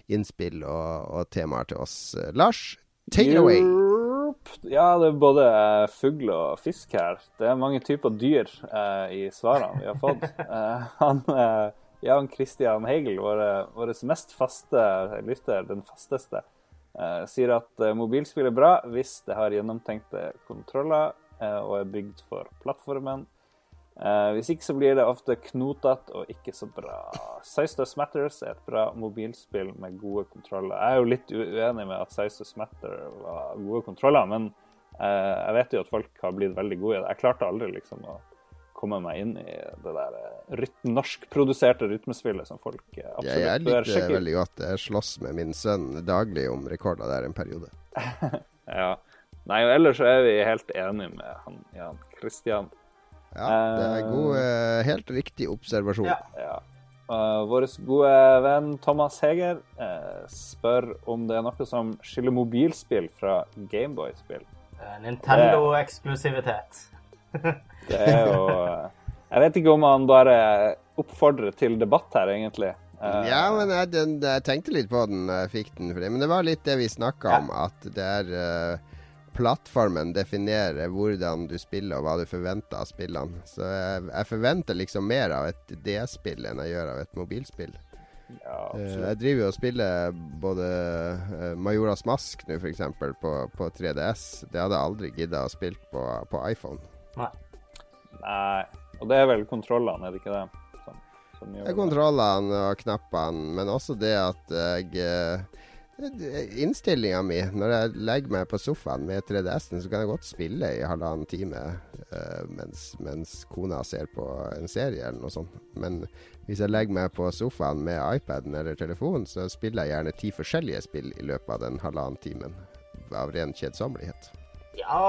innspill og, og temaer til oss. Lars, take it away. Ja, det er både fugl og fisk her. Det er mange typer dyr eh, i svarene vi har fått. Eh, han, eh, Jan Christian Heigel, vår mest faste lytter, den fasteste, sier at eh, mobilspill er bra hvis det har gjennomtenkte kontroller eh, og er bygd for plattformen. Eh, hvis ikke så blir det ofte knotete og ikke så bra. Does Matters er et bra mobilspill med gode kontroller. Jeg er jo litt uenig med at Does Matter var gode kontroller, men eh, jeg vet jo at folk har blitt veldig gode i det. Jeg klarte aldri liksom å komme meg inn i det der eh, ryt norskproduserte rytmespillet som folk eh, absolutt jeg bør sjekke ut. Jeg liker veldig godt. Jeg slåss med min sønn daglig om rekorder der en periode. Ja. Nei, og ellers så er vi helt enige med han Jan Christian. Ja, det er god, eh, helt riktig observasjon. Ja. Ja. Uh, Vår gode venn Thomas Heger uh, spør om det er noe som skiller mobilspill fra Gameboy-spill. Eh, Nintendo-eksklusivitet. Det er jo eh, Jeg vet ikke om han bare oppfordrer til debatt her, egentlig. Eh, Ja, men jeg, den, jeg tenkte litt på den da jeg fikk den. For det. Men det var litt det vi snakka om, at det er eh, Plattformen definerer hvordan du spiller og hva du forventer av spillene. Så jeg, jeg forventer liksom mer av et DS-spill enn jeg gjør av et mobilspill. Ja, jeg driver jo og spiller både Majoras Mask nå, f.eks., på, på 3DS. Det hadde jeg aldri gidda å spille på, på iPhone. Nei. Og det er vel kontrollene, er det ikke det? Som, som gjør Det er kontrollene og knappene, men også det at jeg eh, Innstillinga mi når jeg legger meg på sofaen med 3DS-en, så kan jeg godt spille i halvannen time eh, mens, mens kona ser på en serie eller noe sånt. Men hvis jeg legger meg på sofaen med iPaden eller telefonen, så spiller jeg gjerne ti forskjellige spill i løpet av den halvannen timen. Av ren kjedsommelighet. Ja,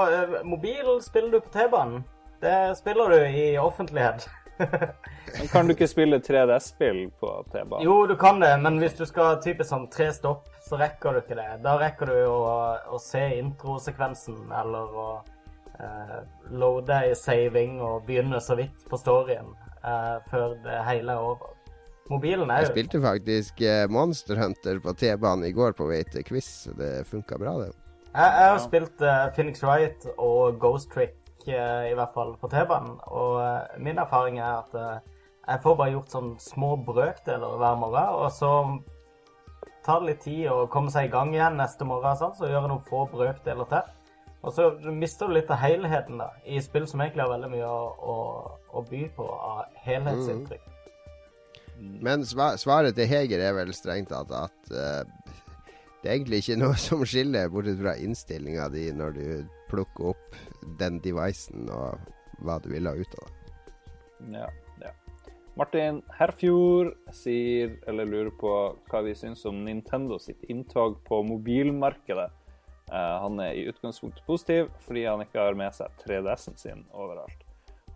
mobilen mobil spiller du på T-banen. Det spiller du i offentlighet. Men kan du ikke spille 3DS-spill på T-banen? Jo, du kan det, men hvis du skal typisk sånn tre stopp, så rekker du ikke det. Da rekker du å, å se introsekvensen eller å eh, loade i saving og begynne så vidt på storyen eh, før det hele er over. Mobilen er Jeg spilte faktisk eh, Monster Hunter på T-banen i går på vei til quiz. så Det funka bra, det. Jeg, jeg har spilt eh, Phoenix Wright og Ghost Trick, i hvert fall på T-banen. Og eh, min erfaring er at eh, jeg får bare gjort sånn små brøkdeler hver morgen. Og så tar det litt tid å komme seg i gang igjen neste morgen, sånn, så gjør jeg noen få brøkdeler til. Og så mister du litt av helheten da, i spill som egentlig har veldig mye å, å, å by på av helhetsinntrykk. Men svaret til Heger er vel strengt tatt at eh, det er egentlig ikke noe som skiller, bortsett fra innstillinga di når du plukker opp den devicen og hva du vil ha ut av det. Ja, ja. Martin Herfjord sier, eller lurer på hva vi syns om Nintendo sitt inntog på mobilmarkedet. Eh, han er i utgangspunktet positiv fordi han ikke har med seg 3DS-en sin overalt.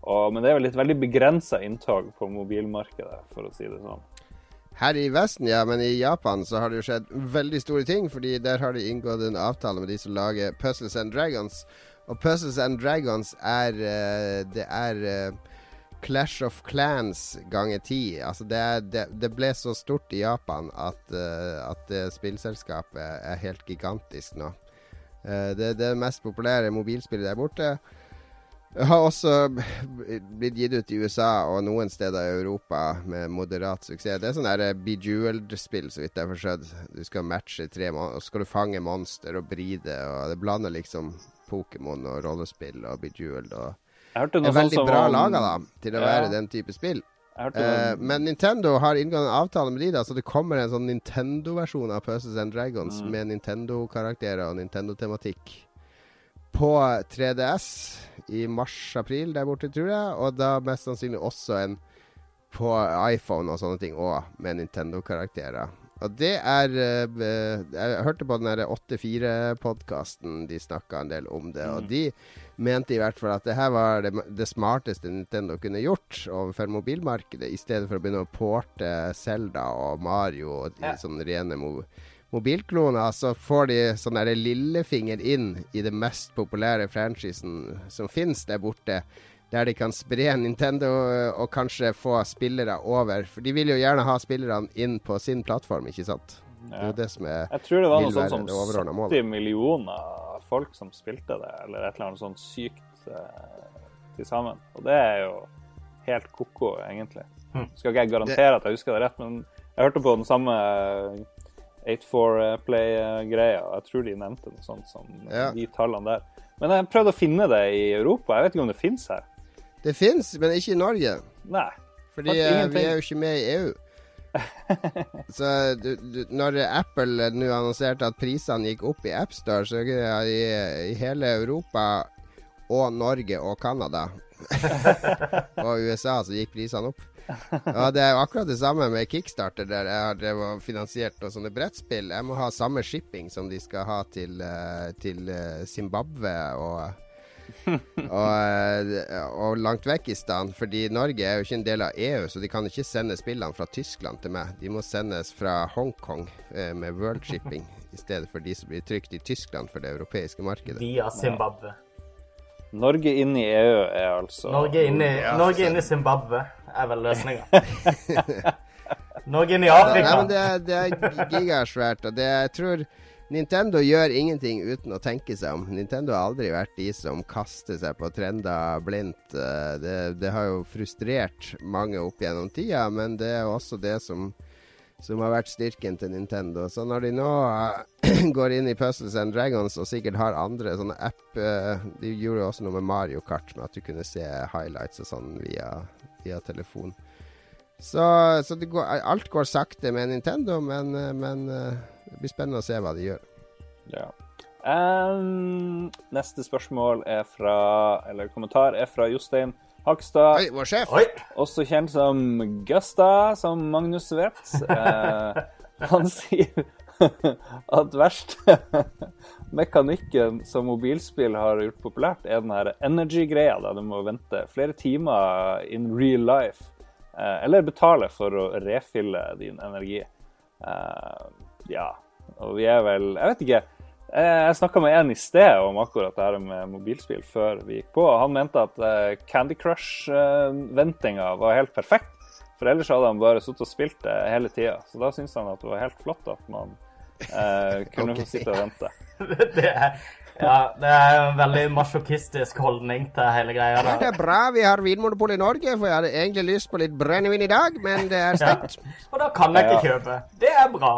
Og, men det er vel et veldig begrensa inntog på mobilmarkedet, for å si det sånn. Her i Vesten, ja, men i Japan så har det jo skjedd veldig store ting. Fordi der har de inngått en avtale med de som lager Puzzles and Dragons. Og Puzzles and Dragons er eh, Det er eh, Clash of Clans ganger ti. Altså det, er, det, det ble så stort i Japan at, eh, at spillselskapet er helt gigantisk nå. det det, det mest populære mobilspillet der borte. Har også blitt gitt ut i USA og noen steder i Europa med moderat suksess. Det er sånn der Bejeweled-spill, så vidt jeg har forstått. Du skal matche tre måneder, og så skal du fange monster og bride, og det blander liksom Pokémon og rollespill og Bejeweled og Det er veldig sånt bra var... laga, da, til å Ja. være den type spill. Eh, noe, men Nintendo har inngått en avtale med de, da, så det kommer en sånn Nintendo-versjon av Puzzles and Dragons Mm. med Nintendo-karakterer og Nintendo-tematikk på 3DS i mars-april der borte, tror jeg. Og da mest sannsynlig også en på iPhone og sånne ting òg, med Nintendo-karakterer. Og det er eh, Jeg hørte på den der 84-podkasten, de snakka en del om det. Og Mm. de mente i hvert fall at det her var det, det smarteste Nintendo kunne gjort overfor mobilmarkedet, i stedet for å begynne å porte Zelda og Mario og Ja. sånne rene mo mobilkloner. Så får de sånn derre lillefinger inn i det mest populære franchisen som finnes der borte. Der de kan spre Nintendo øh, og kanskje få spillere over. For de vil jo gjerne ha spillerne inn på sin plattform, ikke sant? Det er ja. jo det som er Jeg tror det var noe sånt som det overordnede målet. 70 millioner folk som spilte det, eller et eller annet sånt sykt eh, til sammen. Og det er jo helt ko-ko, egentlig. Hm. Skal ikke jeg garantere at jeg husker det rett, men jeg hørte på den samme 8-4-play-greia, jeg tror de nevnte noe sånt som Ja. de tallene der. Men jeg prøvde å finne det i Europa. Jeg vet ikke om det fins her. Det fins, men ikke i Norge. Nei. Fordi eh, vi er jo ikke med i EU. Så du, du, når Apple nå annonserte at prisene gikk opp i AppStore, så er det i, i hele Europa og Norge og Canada og USA så gikk prisene opp. Ja, Det er jo akkurat det samme med Kickstarter, der jeg har drevet og finansiert noen sånne brettspill. Jeg må ha samme shipping som de skal ha til, eh, til eh, Zimbabwe og og, eh, og langt vekk i stand, fordi Norge er jo ikke en del av EU, så de kan ikke sende spillene fra Tyskland til meg. De må sendes fra Hongkong med World Shipping, i stedet for de som blir trykt i Tyskland for det europeiske markedet. Via Zimbabwe. Norge inn i EU er altså Norge inn i, Norge inn i Zimbabwe er vel løsninga. Norge inn i Nei, men det, er- det er gigasvært, og det, jeg tror Nintendo gjør ingenting uten å tenke seg om. Nintendo har aldri vært de som kaster seg på trender blindt. Eh, Det, det har jo frustrert mange opp gjennom tida, men det er også det som som har vært styrken til Nintendo. Så når de nå eh, går inn i Puzzles and Dragons og sikkert har andre sånne app eh, De gjorde også noe med Mario Kart, med at du kunne se highlights og sånn via, via telefon. Så, så det går, alt går sakte med Nintendo, men, men eh, det blir spennende å se hva de gjør. Ja. Um, neste spørsmål er fra Eller kommentar er fra Jostein Hakstad. Oi, vår sjef! Oi! Også kjent som Gusta, som Magnus vet. uh, han sier at verste mekanikken som mobilspill har gjort populært, er den her energy-greia, der du må vente flere timer in real life. Eh, eller betale for å refille din energi. Eh, ja, og vi er vel Jeg vet ikke. Eh, Jeg snakka med en i sted om akkurat det her med mobilspill før vi gikk på. og Han mente at Candy Crush-ventinga var helt perfekt. For ellers hadde han bare sittet og spilt det hele tida. Så da syns han at det var helt flott at man eh, kunne okay. få sitte og vente. Det er, ja, det er en veldig masjokistisk holdning til hele greia. Da. det er bra vi har Vinmonopol i Norge, for jeg hadde egentlig lyst på litt brennevin i dag, men det er stengt. Og da kan jeg ikke kjøpe. Det er bra.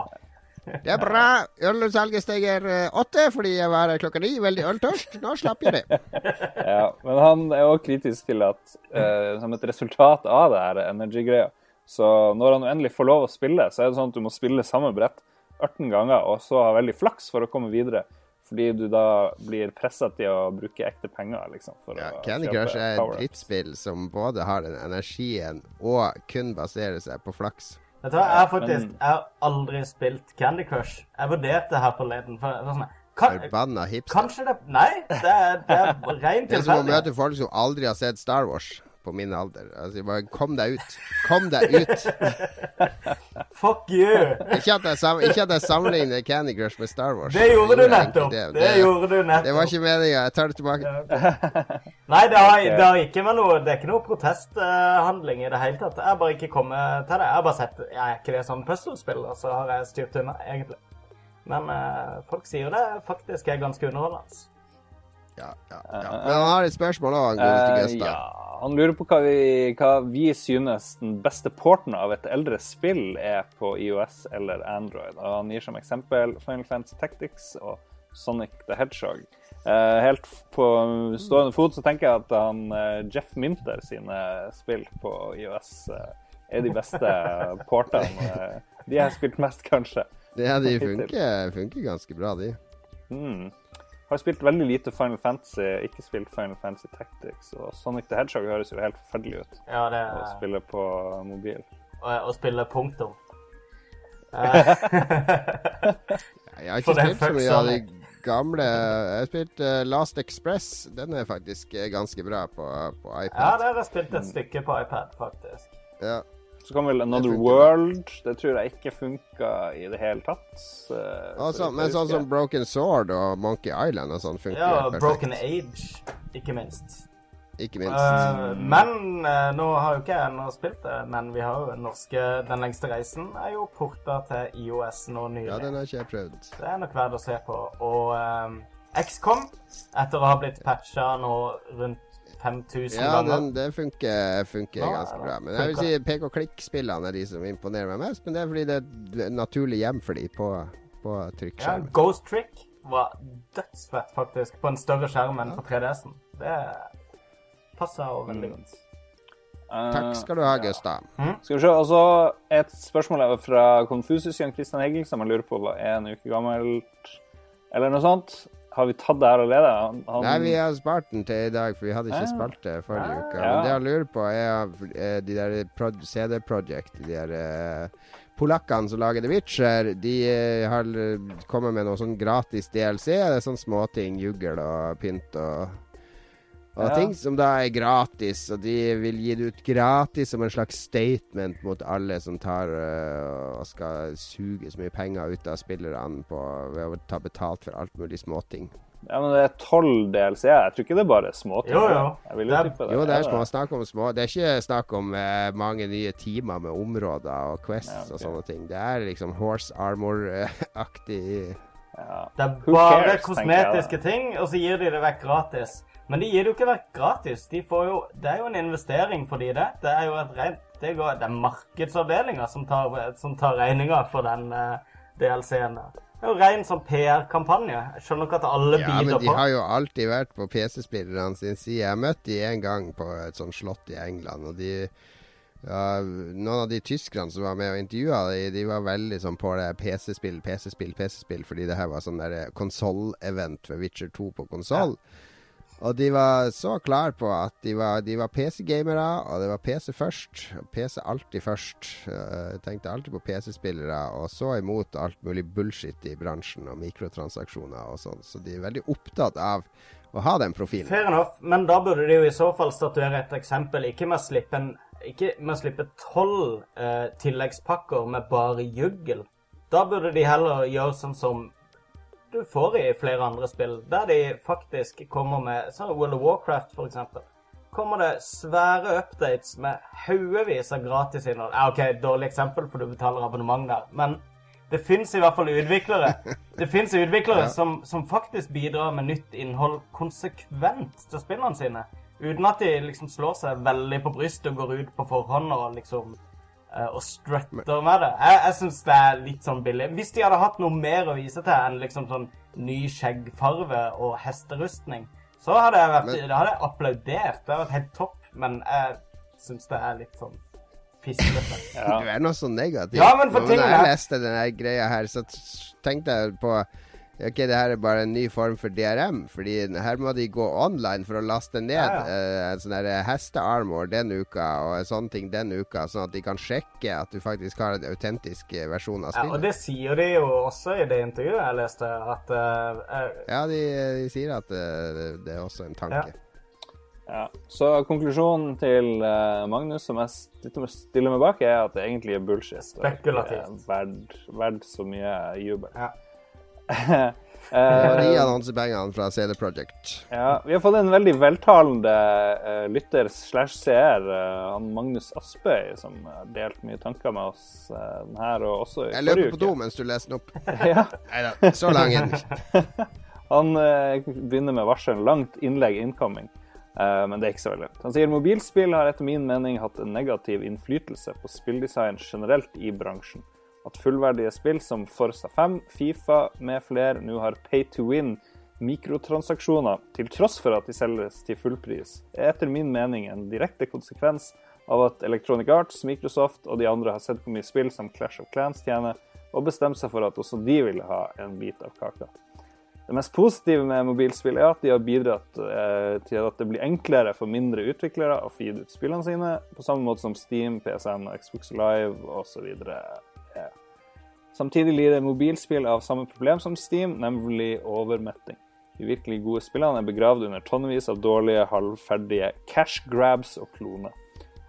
Det er bra. Ølsalget steger eh, åtte fordi jeg var klokka ni, veldig øltørst. Nå slapp jeg det. Ja, men han er òg kritisk til at uh, som et resultat av det her energy-greia, så når han endelig får lov å spille, så er det sånn at du må spille samme brett 18 ganger, og så ha veldig flaks for å komme videre. Fordi du da blir pressa til å bruke ekte penger, liksom. For Ja, å Candy Crush er et drittspill som både har den energien og kun baserer seg på flaks. Vet du hva, jeg har faktisk jeg har aldri spilt Candy Crush. Jeg vurderte her forleden. For, for sånn, kan, Forbanna hipster. kanskje det Nei, det er, det er ren Det er som å møte folk som aldri har sett Star Wars på min alder. Altså, bare kom deg ut. Kom deg ut. Fuck you! Ikke at jeg, sam ikke at jeg sammenligner Candy Crush med Star Wars. Det gjorde du nettopp. Det, Det gjorde du Det var ikke meninga. Jeg tar det tilbake. Nei, det har, det har ikke med noe Det er ikke noe protesthandling i det hele tatt. Jeg har bare ikke kommet til det. Jeg har bare sett Jeg er ikke det sånn puzzlespill, og så har jeg styrt unna, egentlig. Men eh, folk sier det faktisk er ganske underholdende. Ja, ja, ja. Men han har et spørsmål òg, han godeste Eh, ja, han lurer på hva vi, hva vi synes den beste porten av et eldre spill er på IOS eller Android. Og han gir som eksempel Final Fantasy Tactics og Sonic the Hedgehog. Eh, helt på stående fot så tenker jeg at han, eh, Jeff Minter sine spill på IOS eh, er de beste portene. eh, de jeg har spilt mest, kanskje. Ja, de funker, funker ganske bra, de. Mm. Har spilt veldig lite Final Fantasy, ikke spilt Final Fantasy Tactics. Og Sonic the Hedgehog høres jo helt forferdelig ut Ja, det å spille på mobil. å, å spille punktum. Eh, Jeg har ikke spilt så mye av de gamle Jeg har spilt eh, Last Express. Den er faktisk eh, ganske bra på, på ja, iPad. det har jeg spilt et stykke på iPad, faktisk. Ja. Så kom vel Another World. Det tror jeg ikke funka i det hele tatt. Så, Altså, men sånn som Broken Sword og Monkey Island og sånn funker Ja, perfekt. Broken Age, ikke minst. Ikke minst. Uh, men uh, nå har jo ikke jeg ennå spilt det, men vi har jo den norske Den lengste reisen er jo porta til IOS nå nylig. ja, den har ikke jeg prøvd. Det er nok verdt å se på. Og uh, XCOM, etter å ha blitt patcha nå rundt 5000 Ja, ganger Ja, det funker, funker Ja, ganske bra. Men jeg vil si pek-og-klikk-spillene er de som imponerer meg mest. Men det er fordi det er et naturlig hjem for de på, på Ja. Ghost Trick var dødsfett, faktisk, på en større skjerm enn på 3DS-en. Det passer jo veldig godt. Eh, Takk skal du ha, Gustav. Skal vi se, altså Et spørsmål er fra Konfusius Jan Christian Egil, som jeg lurer på var en uke gammelt, eller noe sånt. Har vi tatt det her allerede? Han, han, Nei, vi har spart den til i dag, for vi hadde ikke ja. spart det forrige ja, uke. Ja. Men det jeg lurer på, er eh, de der CD Project, de der eh, polakkene som lager The Witcher, de eh, har kommet med noe sånn gratis DLC. Det er sånn småting, juggel og pynt og og Ja. ting som da er gratis, og de vil gi det ut gratis som en slags statement mot alle som tar uh, og skal suge så mye penger ut av spillerne på, ved å ta betalt for alt mulig småting. Ja, men det er tolv DLC-er. Jeg tror ikke det er bare småting. Jo, jo. Jeg vil jo tippe det. Jo, det er små, snakk om små Det er ikke snakk om uh, mange nye timer med områder og quests Ja, okay. og sånne ting. Det er liksom horse armor-aktig Ja. Det er bare cares, kosmetiske ting, og så gir de det vekk gratis. Men de gir det jo ikke vekk gratis. De får jo, det er jo en investering for de det. Det er jo et rent Det, går, det er markedsavdelinga som tar, som tar regninga for den uh, DLC-en. Det er jo ren sånn PR-kampanje. Jeg skjønner ikke at alle Ja, men de på. har jo alltid vært på PC-spillerne sin side. Jeg møtte de en gang på et sånt slott i England, og de ja, Noen av de tyskerne som var med og intervjua de, de var veldig sånn på det PC-spill, PC-spill, PC-spill, fordi det her var sånn der konsoll-event for Witcher 2 på konsoll. Og de var så klare på at de var, var PC-gamere, og det var PC først. PC alltid først. Eh, Jeg tenkte alltid på PC-spillere, og så imot alt mulig bullshit i bransjen og mikrotransaksjoner og sånn. Så de er veldig opptatt av å ha den profilen. Fair enough, men da burde de jo i så fall statuere et eksempel. Ikke med å slippe slippe tolv eh, tilleggspakker med bare juggel. Da burde de heller gjøre sånn som du får i flere andre spill, der de faktisk kommer med sånn World of Warcraft, for eksempel. Kommer det svære updates med haugevis av gratisinnhold. Ja, OK, dårlig eksempel, for du betaler abonnement der. Men det fins i hvert fall utviklere Det finnes utviklere som, som faktisk bidrar med nytt innhold konsekvent til spillene sine. Uten at de liksom slår seg veldig på brystet og går ut på forhånd og liksom og strutter med det. Jeg, jeg syns det er litt sånn billig. Hvis de hadde hatt noe mer å vise til enn liksom sånn ny skjeggfarve og hesterustning, så hadde jeg, vært, Men- det hadde jeg applaudert. Det hadde vært helt topp. Men jeg syns det er litt sånn fislete. Ja. Du er nå så negativ. Ja, men for når jeg leste denne greia her, så tenkte jeg på Ok, det her er bare en ny form for DRM, fordi her må de gå online for å laste ned Ja, eh, en sånn hestearmor den uka og en sånn ting den uka, sånn at de kan sjekke at du faktisk har en autentisk eh, versjon av Ja, og det sier de jo også i det intervjuet jeg leste, at eh, eh, Ja, de, de sier at uh, det, er også en tanke. Ja. Så konklusjonen til uh, Magnus, som jeg stiller- meg bak, er at det egentlig er bullshit. og ikke Spekulativt. Verdt verd så mye jubel. Ja. Det Eh, de fra CD Project. ja, vi har fått en veldig veltalende uh, lytter slash seer, uh, Magnus Aspøy, som har delt mye tanker med oss uh, her og også i Jeg løper på uke. do mens du leser den opp. Ja. Neida, så lang er den ikke. Han begynner med varsel. langt innlegg incoming, eh, men det er ikke så veldig. Han sier mobilspill har etter min mening hatt en negativ innflytelse på spilldesign generelt i bransjen. At fullverdige spill som Forza 5, Fifa med flere nå har pay to win mikrotransaksjoner, til tross for at de selges til fullpris, er etter min mening en direkte konsekvens av at Electronic Arts, Microsoft og de andre har sett hvor mye spill som Clash of Clans tjener, og bestemt seg for at også de ville ha en bit av kaka. Det mest positive med mobilspill er at de har bidratt eh, til at det blir enklere for mindre utviklere å feede ut spillene sine, på samme måte som Steam, PSN Xbox Live osv. Samtidig lider mobilspill av samme problem som Steam, nemlig overmetting. De virkelig gode spillene er begravd under tonnevis av dårlige, halvferdige cash grabs og kloner.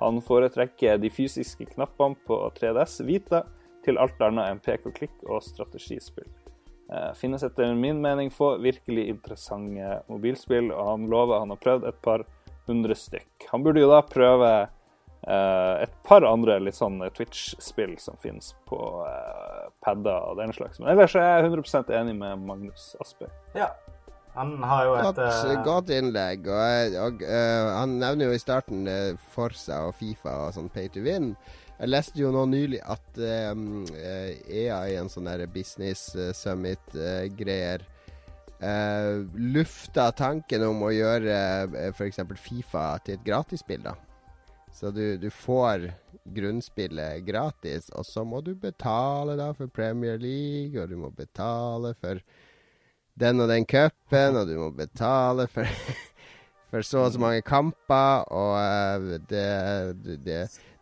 Han foretrekker de fysiske knappene på 3DS Vita til alt annet enn pek og klikk og strategispill. Eh, finnes etter min mening få virkelig interessante mobilspill, og han lover han har prøvd et par hundre stykk. Han burde jo da prøve et par andre litt sånn Twitch-spill som finnes på uh, padder og den slags. Men ellers er jeg 100% enig med Magnus Asper. ja. Han har jo et Godt, eh, godt innlegg. Og, og uh, han nevner jo i starten uh, Forsa og Fifa og sånn pay to win. Jeg leste jo nå nylig at um, EA i en sånn der business eh, summit-greier lufta tanken om å gjøre uh, f.eks. Fifa til et gratisspill. da Så du, du får grunnspillet gratis, og så må du betale da for Premier League, og du må betale for den og den cupen, og du må betale for, for så og så mange kamper, og eh, det, det,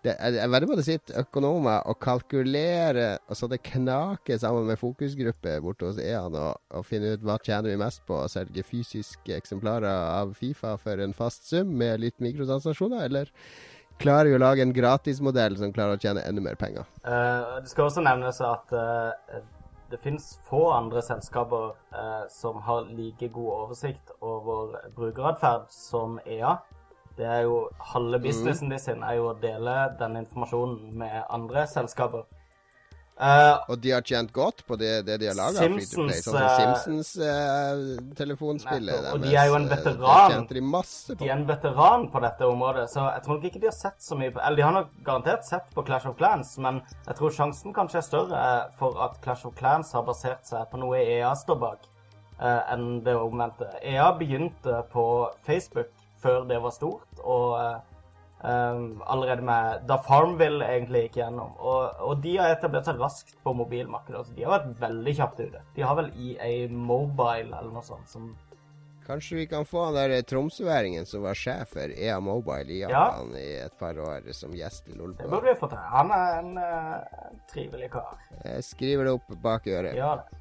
jeg vedder på det sitter økonomer og kalkulerer, og så det knaker sammen med fokusgrupper borte hos EAN, og, og finner ut hva tjener vi mest på å selge fysiske eksemplarer av Fifa for en fast sum med litt mikrotransaksjoner, eller klarer jo å lage en gratismodell som klarer å tjene enda mer penger? Uh, det skal også nevnes at uh, det finnes få andre selskaper uh, som har like god oversikt over brukeratferd som EA. Det er jo Halve businessen de sin er jo å dele den informasjonen med andre selskaper. Eh, Og de har tjent godt på det, det de har laga. Simpsons, Sånn eh, Simpsons-telefonspillet nettopp, og de er jo en veteran. De masse de er en veteran på dette området, så jeg tror nok ikke de har sett så mye på Eller de har nok garantert sett på Clash of Clans, men jeg tror sjansen kanskje er større for at Clash of Clans har basert seg på noe EA står bak, enn det omvendte. EA begynte på Facebook før det var stort, og Um, allerede med da Farmville egentlig gikk gjennom. Og, og de har etablert seg raskt på mobilmarkedet. Altså, de har vært veldig kjapt ute. De har vel EA Mobile eller noe sånt som Kanskje vi kan få han der tromsøværingen som var sjef for EA Mobile i Japan i et par år, som gjest i Det burde vi få til. Han er en uh, trivelig kar. Jeg skriver det opp bak øret. Gjør det.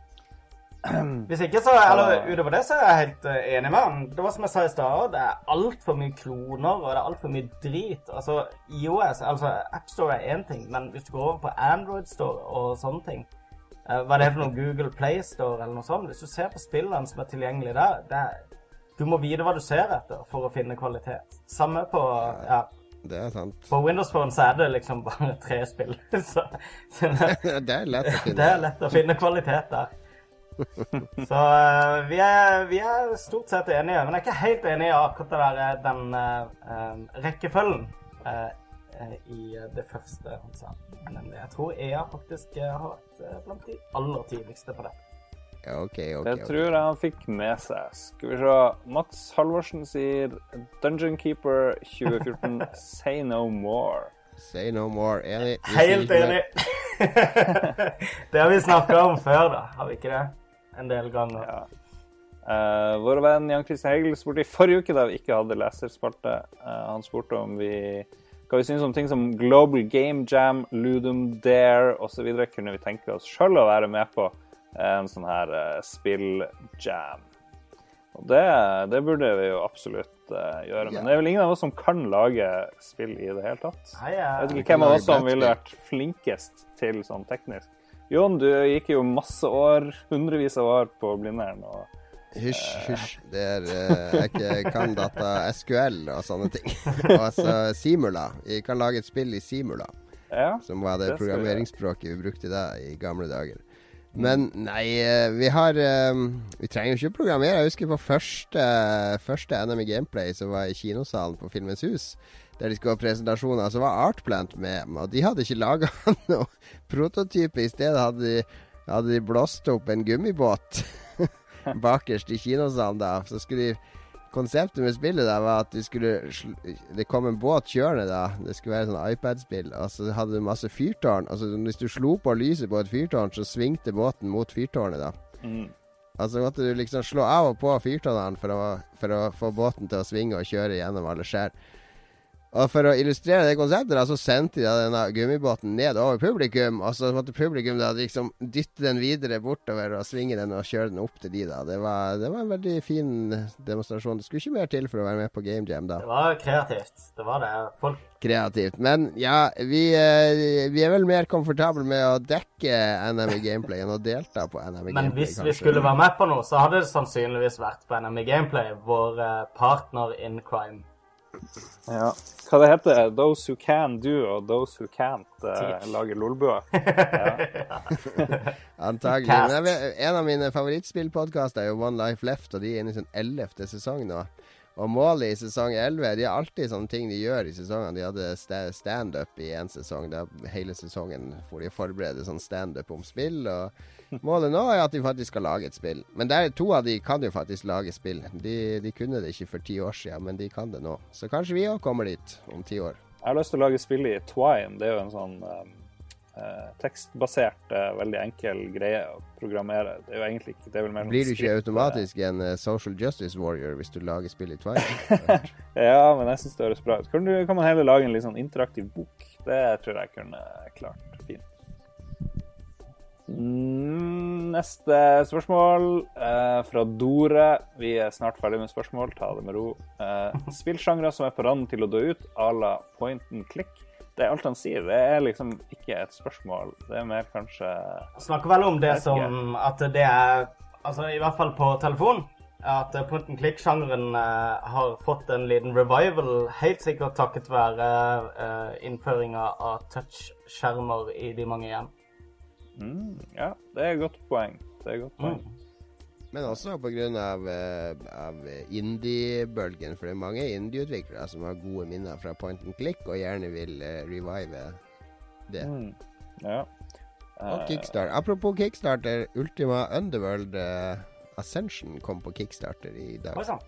Hvis ikke, så Eller utover det, så er jeg helt eh, enig med han. Det var som jeg sa i stad, det er altfor mye kloner, og det er altfor mye drit. Altså, IOS, altså AppStore er én ting, men hvis du går over på Android Store og sånne ting eh, Hva er det for noe Google Play Store eller noe sånt? Hvis du ser på spillene som er tilgjengelige der, er, du må vite hva du ser etter for å finne kvalitet. Samme på ja, Det er sant. på Windows Phone så er det liksom bare tre spill. Så, så det, det er lett å finne. det er lett å finne kvalitet der. Så eh, vi, er, vi er stort sett enige, men jeg er ikke helt enig i akkurat det der, eh, den eh, eh, rekkefølgen uh, eh, i det første han sa. Men jeg tror EA faktisk har vært blant de aller tidligste på det. Ja, okay, okay, Det tror jeg han fikk med seg. Skal vi se. Mats Halvorsen sier Dungeon Keeper 2014, say no more. Say no more. Enig. Helt enig! det har vi snakka om før, da. Har vi ikke det? En del ganger. Ja. Uh, vår venn Jan-Kristian Hegel spurte i forrige uke, da vi ikke hadde leserspalte, uh, han spurte om vi hva vi synes om ting som Global Game Jam, Ludum Dare osv. Kunne vi tenke oss sjøl å være med på en sånn her uh, spill-jam? Og det, det burde vi jo absolutt uh, gjøre. Men det er vel ingen av oss som kan lage spill i det hele tatt. Nei, Jeg jeg, vet ikke hvem av oss som ville vært flinkest til sånn teknisk. Jon, du gikk jo masse år, hundrevis av år på Blindern. og Hysj, hysj. Det er eh, ikke kan data SQL og sånne ting. Og altså Simula. Vi kan lage et spill i Simula, Ja, som var det Det programmeringsspråket vi brukte da i gamle dager. Men nei, eh, vi har eh, Vi trenger jo ikke å programmere. Jeg husker på første, første NM i Gameplay, som var i kinosalen på Filmens Hus, der de skulle ha presentasjoner, så var Artplant med. Og de hadde ikke laga noe prototype. I stedet hadde de, hadde de blåst opp en gummibåt bakerst i kinosalen da. Så skulle de Konseptet med spillet da var at de skulle det kom en båt kjørende da. Det skulle være sånn iPad-spill. Og så hadde du masse fyrtårn. Altså Hvis du slo på lyset på et fyrtårn, så svingte båten mot fyrtårnet da. Mm. Altså måtte du liksom slå av og på fyrtårnene for for å få båten til å svinge og kjøre gjennom alle skjær. Og for å illustrere det konseptet, da, så sendte de denne gummibåten ned over publikum. Og så måtte publikum da liksom dytte den videre bortover og svinge den og kjøre den opp til de, da. Det var, det var en veldig fin demonstrasjon. Det skulle ikke mer til for å være med på Game Jam, da. det var kreativt. Det var det. Folk Kreativt. Men ja, vi, eh, vi er vel mer komfortable med å dekke NM i Gameplay enn å delta på NM i Men hvis hvis vi skulle være med på noe, så hadde det sannsynligvis vært på NME Gameplay, vår partner in crime. Ja. Hva det heter Those who can do og those who can't uh, Teach. lage lolbua. Antagelig. Men vet, en av mine favorittspillpodkaster er jo One Life Left, og de er inne i sin ellevte sesong nå. Og målet i sesong 11 De har alltid sånne ting de gjør i sesongene. De hadde sta- standup i én sesong. Da hele sesongen hvor de forbereder sånn standup om spill. Og målet nå er at de faktisk skal lage et spill. Men der, to av de kan jo faktisk lage spill. De, de kunne det ikke for ti år siden, men de kan det nå. Så kanskje vi òg kommer dit om ti år. Jeg har lyst til å lage spill i Twine. Det er jo en sånn um, eh, tekstbasert, eh, veldig enkel greie å programmere. Det er jo egentlig ikke det er vel mer sånn Blir du ikke skript, automatisk en uh, social justice warrior hvis du lager spill i eh, Ja, men jeg syns det høres bra ut. Kan, kan man heller lage en litt sånn interaktiv bok? Det tror jeg kunne klart fint. Mm, Neste spørsmål eh, fra Dore. Vi er snart ferdig med spørsmål, ta det med ro. Eh, spillsjangre som er på randen til å dø ut, à la point and click. Det er alt han sier. Det er liksom ikke et spørsmål. Det er mer kanskje Snakker vel om det som at det er Altså i hvert fall på telefon. At eh, point and click-sjangeren eh, har fått en liten revival, helt sikkert takket være eh, innføringa av touchskjermer i de mange hjem. Mm, ja, det er et godt poeng. Det er et godt poeng. Men også pga. Av, eh, av indie-bølgen. For det er mange indie-utviklere som har gode minner fra point and click, og gjerne vil uh, revive det. Mm. Ja. Og Eh, Kickstart. Apropos Kickstarter, Ultima Underworld uh, Ascension kom på Kickstarter i dag.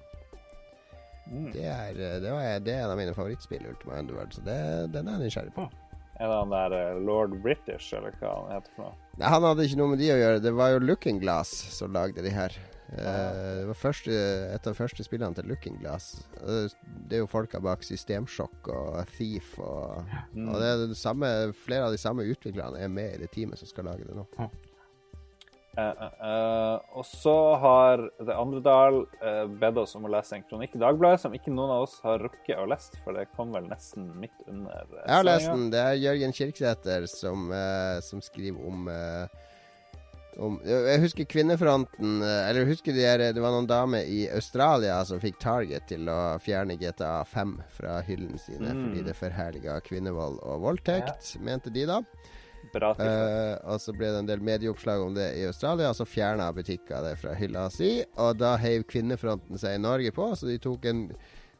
Mm. Det er, det, var, det er en av mine favorittspill, Ultima Underworld, så det, den er jeg nysgjerrig på. Er det han der eh, Lord British, eller hva han heter for noe? Nei, han hadde ikke noe med de å gjøre. Det var jo Looking Glass som lagde de her. Uh, det var første, et av de første spillene til Looking Glass. Det er jo folka bak Systemsjokk og Thief og, og det er det samme, flere av de samme utviklerne er med i det teamet som skal lage det nå. Eh, og så har The andre Dal eh, bedt oss om å lese en kronikk i Dagbladet som ikke noen av oss har rukket å lese, for det kom vel nesten midt under uh, Jeg har lest den. Det er Jørgen Kirksæter som, som skriver om om, jeg husker Kvinnefronten Eller husker de her, det var noen damer i Australia som fikk Target til å fjerne GTA 5 fra hyllene sine Mm. fordi det forherliga kvinnevold og voldtekt, mente de da. Eh, og så ble det en del medieoppslag om det i Australia, og så fjerna butikker det fra hylla si. Og da heiv Kvinnefronten seg i Norge på, så de tok en,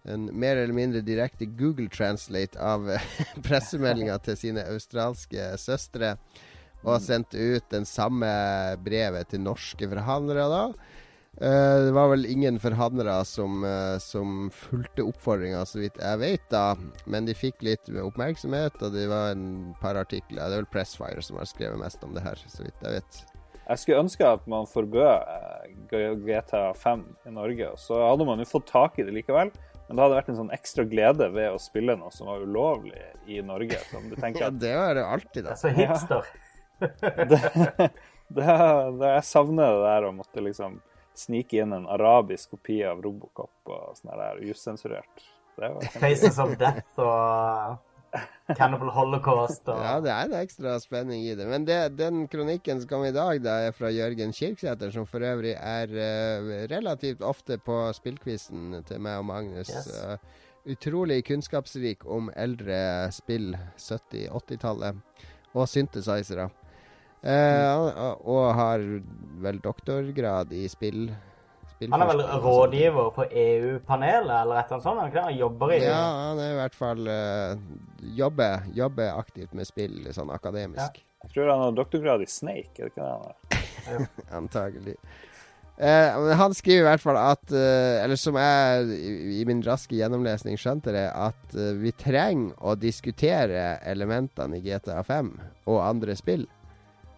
en mer eller mindre direkte Google translate av pressemeldinga til sine australske søstre. Og sendte ut den samme brevet til norske forhandlere da. Eh, det var vel ingen forhandlere som, eh, som fulgte oppfordringa, så vidt jeg vet, da. Men de fikk litt oppmerksomhet, og det var en par artikler. Det er vel Pressfire som har skrevet mest om det her, så vidt jeg vet. Jeg skulle ønske at man forbød eh, GTA 5 i Norge. og Så hadde man jo fått tak i det likevel. Men det hadde vært en sånn ekstra glede ved å spille noe som var ulovlig i Norge. Som du tenker Ja, det var det alltid, Det da. er så hipster. det, det, det Jeg savner det der å måtte liksom snike inn en arabisk kopi av Robocop og sånn der usensurert. Det var Faces of Death og Cannibal Holocaust og Ja, det er en ekstra spenning i det. Men det, den kronikken som kom i dag, da er fra Jørgen Kirksæter, som for øvrig er uh, relativt ofte på spillquizen til meg og Magnus. Yes. Eh, utrolig kunnskapsrik om eldre spill, 70-80-tallet, og synthesizere. Eh, og, har vel doktorgrad i spill. Han er vel rådgiver for EU-panelet, eller et eller annet sånt? han jobber i Ja, han er i hvert fall uh, jobber, jobber aktivt med spill, sånn akademisk. Jeg tror han har doktorgrad i Snake, er det ikke det han har? Antagelig. Eh, han skriver i hvert fall at eh, Eller som jeg i, i min raske gjennomlesning skjønte det, at eh, vi trenger å diskutere elementene i GTA 5 og andre spill.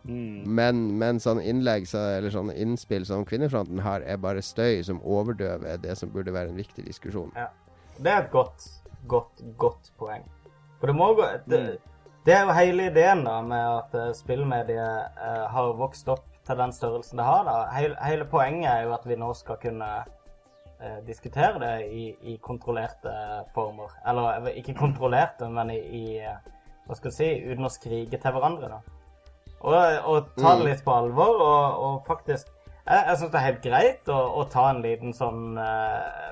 Mm. Men, men sånn innlegg så, eller sånn innspill som Kvinnefronten har, er bare støy som overdøver det som burde være en viktig diskusjon. Det er et godt, godt, godt poeng. For det må gå Det, det er jo hele ideen da med at eh, spillmediet eh, har vokst opp til den størrelsen det har. da. Hele, hele poenget er jo at vi nå skal kunne eh, diskutere det i, i kontrollerte former. Eller eh, ikke kontrollerte, men i, i eh, Hva skal jeg si Uten å skrike til hverandre, da. Og, og ta det litt på alvor, og, og faktisk Jeg, jeg syns det er helt greit å, å ta en liten sånn uh,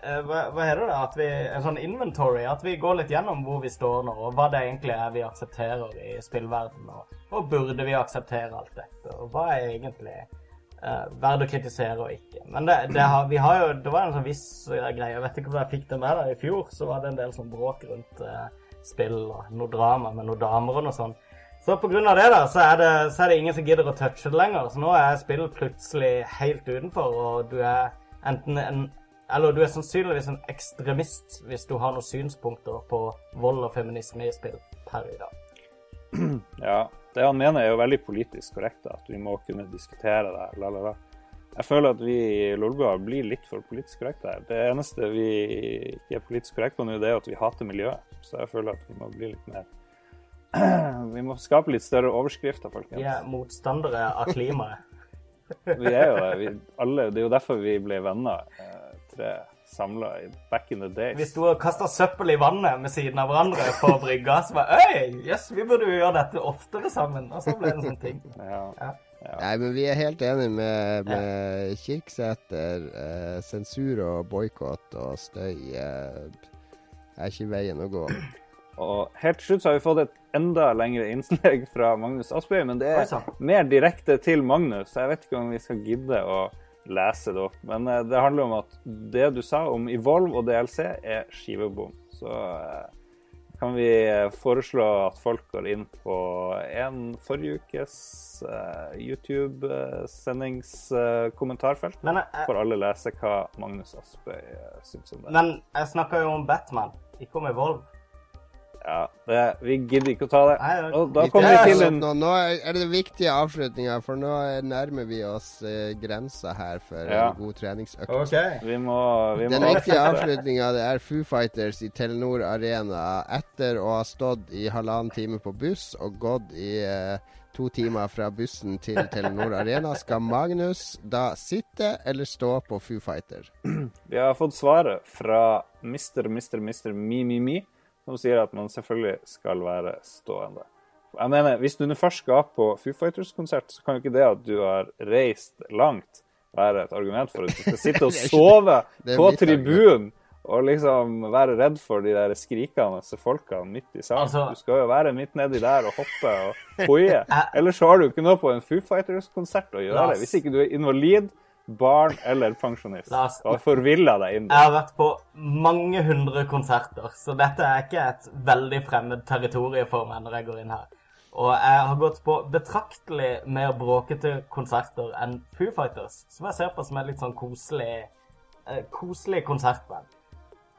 uh, hva, hva heter det? At vi, en sånn inventory. At vi går litt gjennom hvor vi står nå, og hva det egentlig er vi aksepterer i spillverdenen. Og, og burde vi akseptere alt dette? Og hva er egentlig uh, verdt å kritisere og ikke? Men det, det, har, vi har jo, det var en sånn viss greie. Jeg vet ikke om jeg fikk det med deg. I fjor så var det en del sånn bråk rundt spill og noe drama med noen damer og noe sånt. Så av det da, så er det, så er det ingen som gidder å touche det lenger. Så nå er spillet plutselig helt utenfor, og du er enten en Eller du er sannsynligvis en ekstremist hvis du har noen synspunkter på vold og feminisme i spill per i dag. Ja, det han mener er jo veldig politisk korrekt, at vi må kunne diskutere det. La, la, la. Jeg føler at vi i Lolbua blir litt for politisk korrekte her. Det eneste vi ikke er politisk korrekte på nå, det er at vi hater miljøet. Så jeg føler at vi må bli litt mer Vi må skape litt større overskrifter, Vi folkens. er motstandere av klimaet. Vi er jo. Vi, alle, det er jo derfor vi ble venner, eh, tre samla back in the days. Vi sto og kasta søppel i vannet med siden av hverandre på brygga. Så var Øy, jøss, vi burde jo gjøre dette oftere sammen. Og så ble det en sånn ting. Ja. Nei, men vi er helt enige med, med Kirksæter. Eh, sensur og boikott og støy eh, er ikke veien å gå. Og helt til slutt så har vi fått et enda lengre innslag fra Magnus Aspøy, men det er mer direkte til Magnus. Jeg vet ikke om vi skal gidde å lese det opp. Men eh, det handler om at det du sa om Evolve og DLC er skivebom. Så eh, kan vi eh, foreslå at folk går inn på en forrige ukes YouTube-sendings-kommentarfelt. Men, jeg, Får alle lese hva Magnus Aspøy syns om det. men jeg snakka jo om Batman, ikke om Evolve. Ja, det, vi gidder ikke å ta det. Og da kommer vi til en nå, nå er det viktige avslutninga, for nå nærmer vi oss eh, grensa her for Ja. en god treningsøkt. Okay. Vi må, vi må Den viktige avslutninga er Foo Fighters i Telenor Arena. Etter å ha stått i halvannen time på buss og gått i eh, to timer fra bussen til Telenor Arena, skal Magnus da sitte eller stå på Foo Fighter? Vi har fått svaret fra Mr. Mr. Mr. Mi Mi Mi, som sier at man selvfølgelig skal være stående. Jeg mener, Hvis du først skal på Foo Fighters-konsert, så kan jo ikke det at du har reist langt, være et argument for at du skal sitte og sove på tribunen og liksom være redd for de der skrikende folkene midt i salen. Altså- du skal jo være midt nedi der og hoppe og hoie. Ellers så har du ikke noe på en Foo Fighters-konsert å gjøre. Hvis ikke du er invalid, barn eller pensjonist. Lars. har forvilla deg inn. Jeg har vært på mange hundre konserter, så dette er ikke et veldig fremmed territorium for meg når jeg går inn her. Og jeg har gått på betraktelig mer bråkete konserter enn Foo Fighters, som jeg ser på som et litt sånn koselig, eh, koselig konsertband.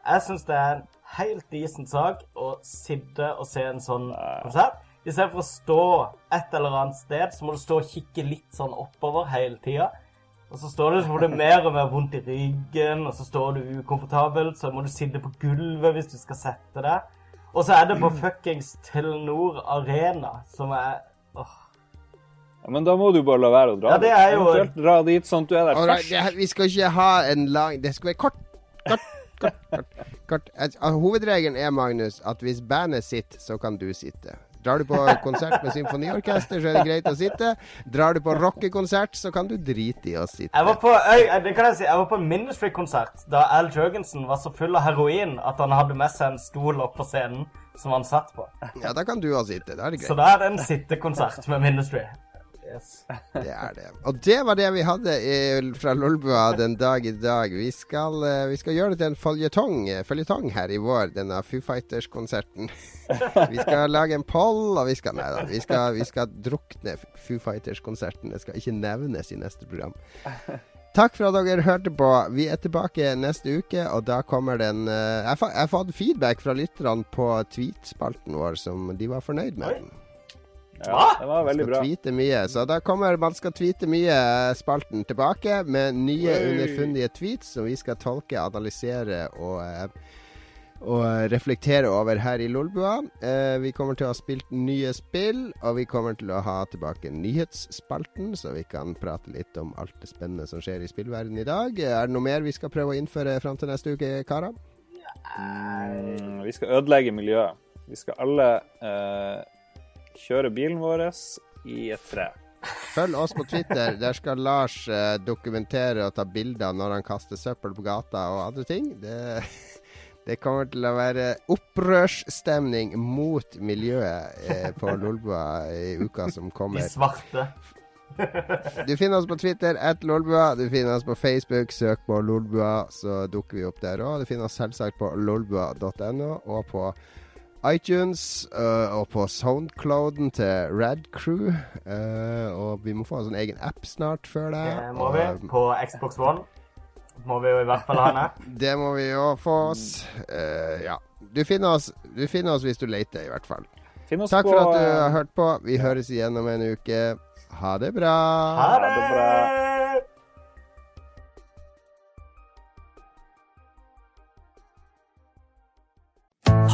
Jeg syns det er en helt decent sak å sitte og se en sånn konsert. I stedet for å stå et eller annet sted, så må du stå og kikke litt sånn oppover hele tida. Og så står du så får du mer og mer vondt i ryggen, og så står du ukomfortabelt, så må du sitte på gulvet hvis du skal sette deg. Og så er det på fuckings Telenor Arena, som er åh. Ja, men da må du bare la være å dra Ja, det er jo- dit. Dra dit sånn at du er der Alright, først. vi skal ikke ha en lang Det skal være kort. Kort, kort, kort. kort. Hovedregelen er, Magnus, at hvis bandet sitter, så kan du sitte. Drar du på konsert med symfoniorkester, så er det greit å sitte. Drar du på rockekonsert, så kan du drite i å sitte. Jeg var på, jeg si, jeg var på en Ministry-konsert da Al Jørgensen var så full av heroin at han hadde med seg en stol opp på scenen som han satt på. Ja, da kan du ha sitte. Da er det Så da er det en sittekonsert med Ministry. Yes. Det er det. Og det var det vi hadde i, fra Lolbua den dag i dag. Vi skal, eh, vi skal gjøre det til en føljetong, eh, føljetong her i vår, denne Foo Fighters-konserten. Vi skal lage en poll, og vi skal Nei da. Vi skal, vi skal drukne Foo Fighters-konserten. Det skal ikke nevnes i neste program. Takk for at dere hørte på. Vi er tilbake neste uke, og da kommer den eh, Jeg jeg har fått feedback fra lytterne på tweetspalten vår som de var fornøyd med. Oi. Ja, det var veldig bra. tweete mye. Så da kommer man skal tweete mye spalten tilbake med nye Oi. underfundige tweets som vi skal tolke, analysere og eh, og reflektere over her i Lolbua. Eh, vi kommer til å ha spilt nye spill, og vi kommer til å ha tilbake nyhetsspalten, så vi kan prate litt om alt det spennende som skjer i spillverdenen i dag. Er det noe mer vi skal prøve å innføre fram til neste uke, karer? Mm, vi skal ødelegge miljøet. Vi skal alle eh, kjøre bilen vår i et tre. Følg oss på Twitter. Der skal Lars eh, dokumentere og ta bilder når han kaster søppel på gata og andre ting. Det, det kommer til å være opprørsstemning mot miljøet eh, på Lolbua i uka som De kommer. svarte. Du finner oss på Twitter, at Lolbua. Du finner oss på Facebook, søk på Lolbua, så dukker vi opp der òg. Du finner oss selvsagt på lolbua.no og på iTunes uh, og på Soundclouden til Rad Crew. Øh, og vi må få en sånn egen app snart før det. Det må vi. På Xbox One må vi jo i hvert fall ha en app. det må vi jo få oss. Uh, ja. Du finner oss, du finner oss hvis du leter, i hvert fall. Takk for at du eh, har hørt på. Vi høres igjen om en uke. Ha det bra. Ha det bra.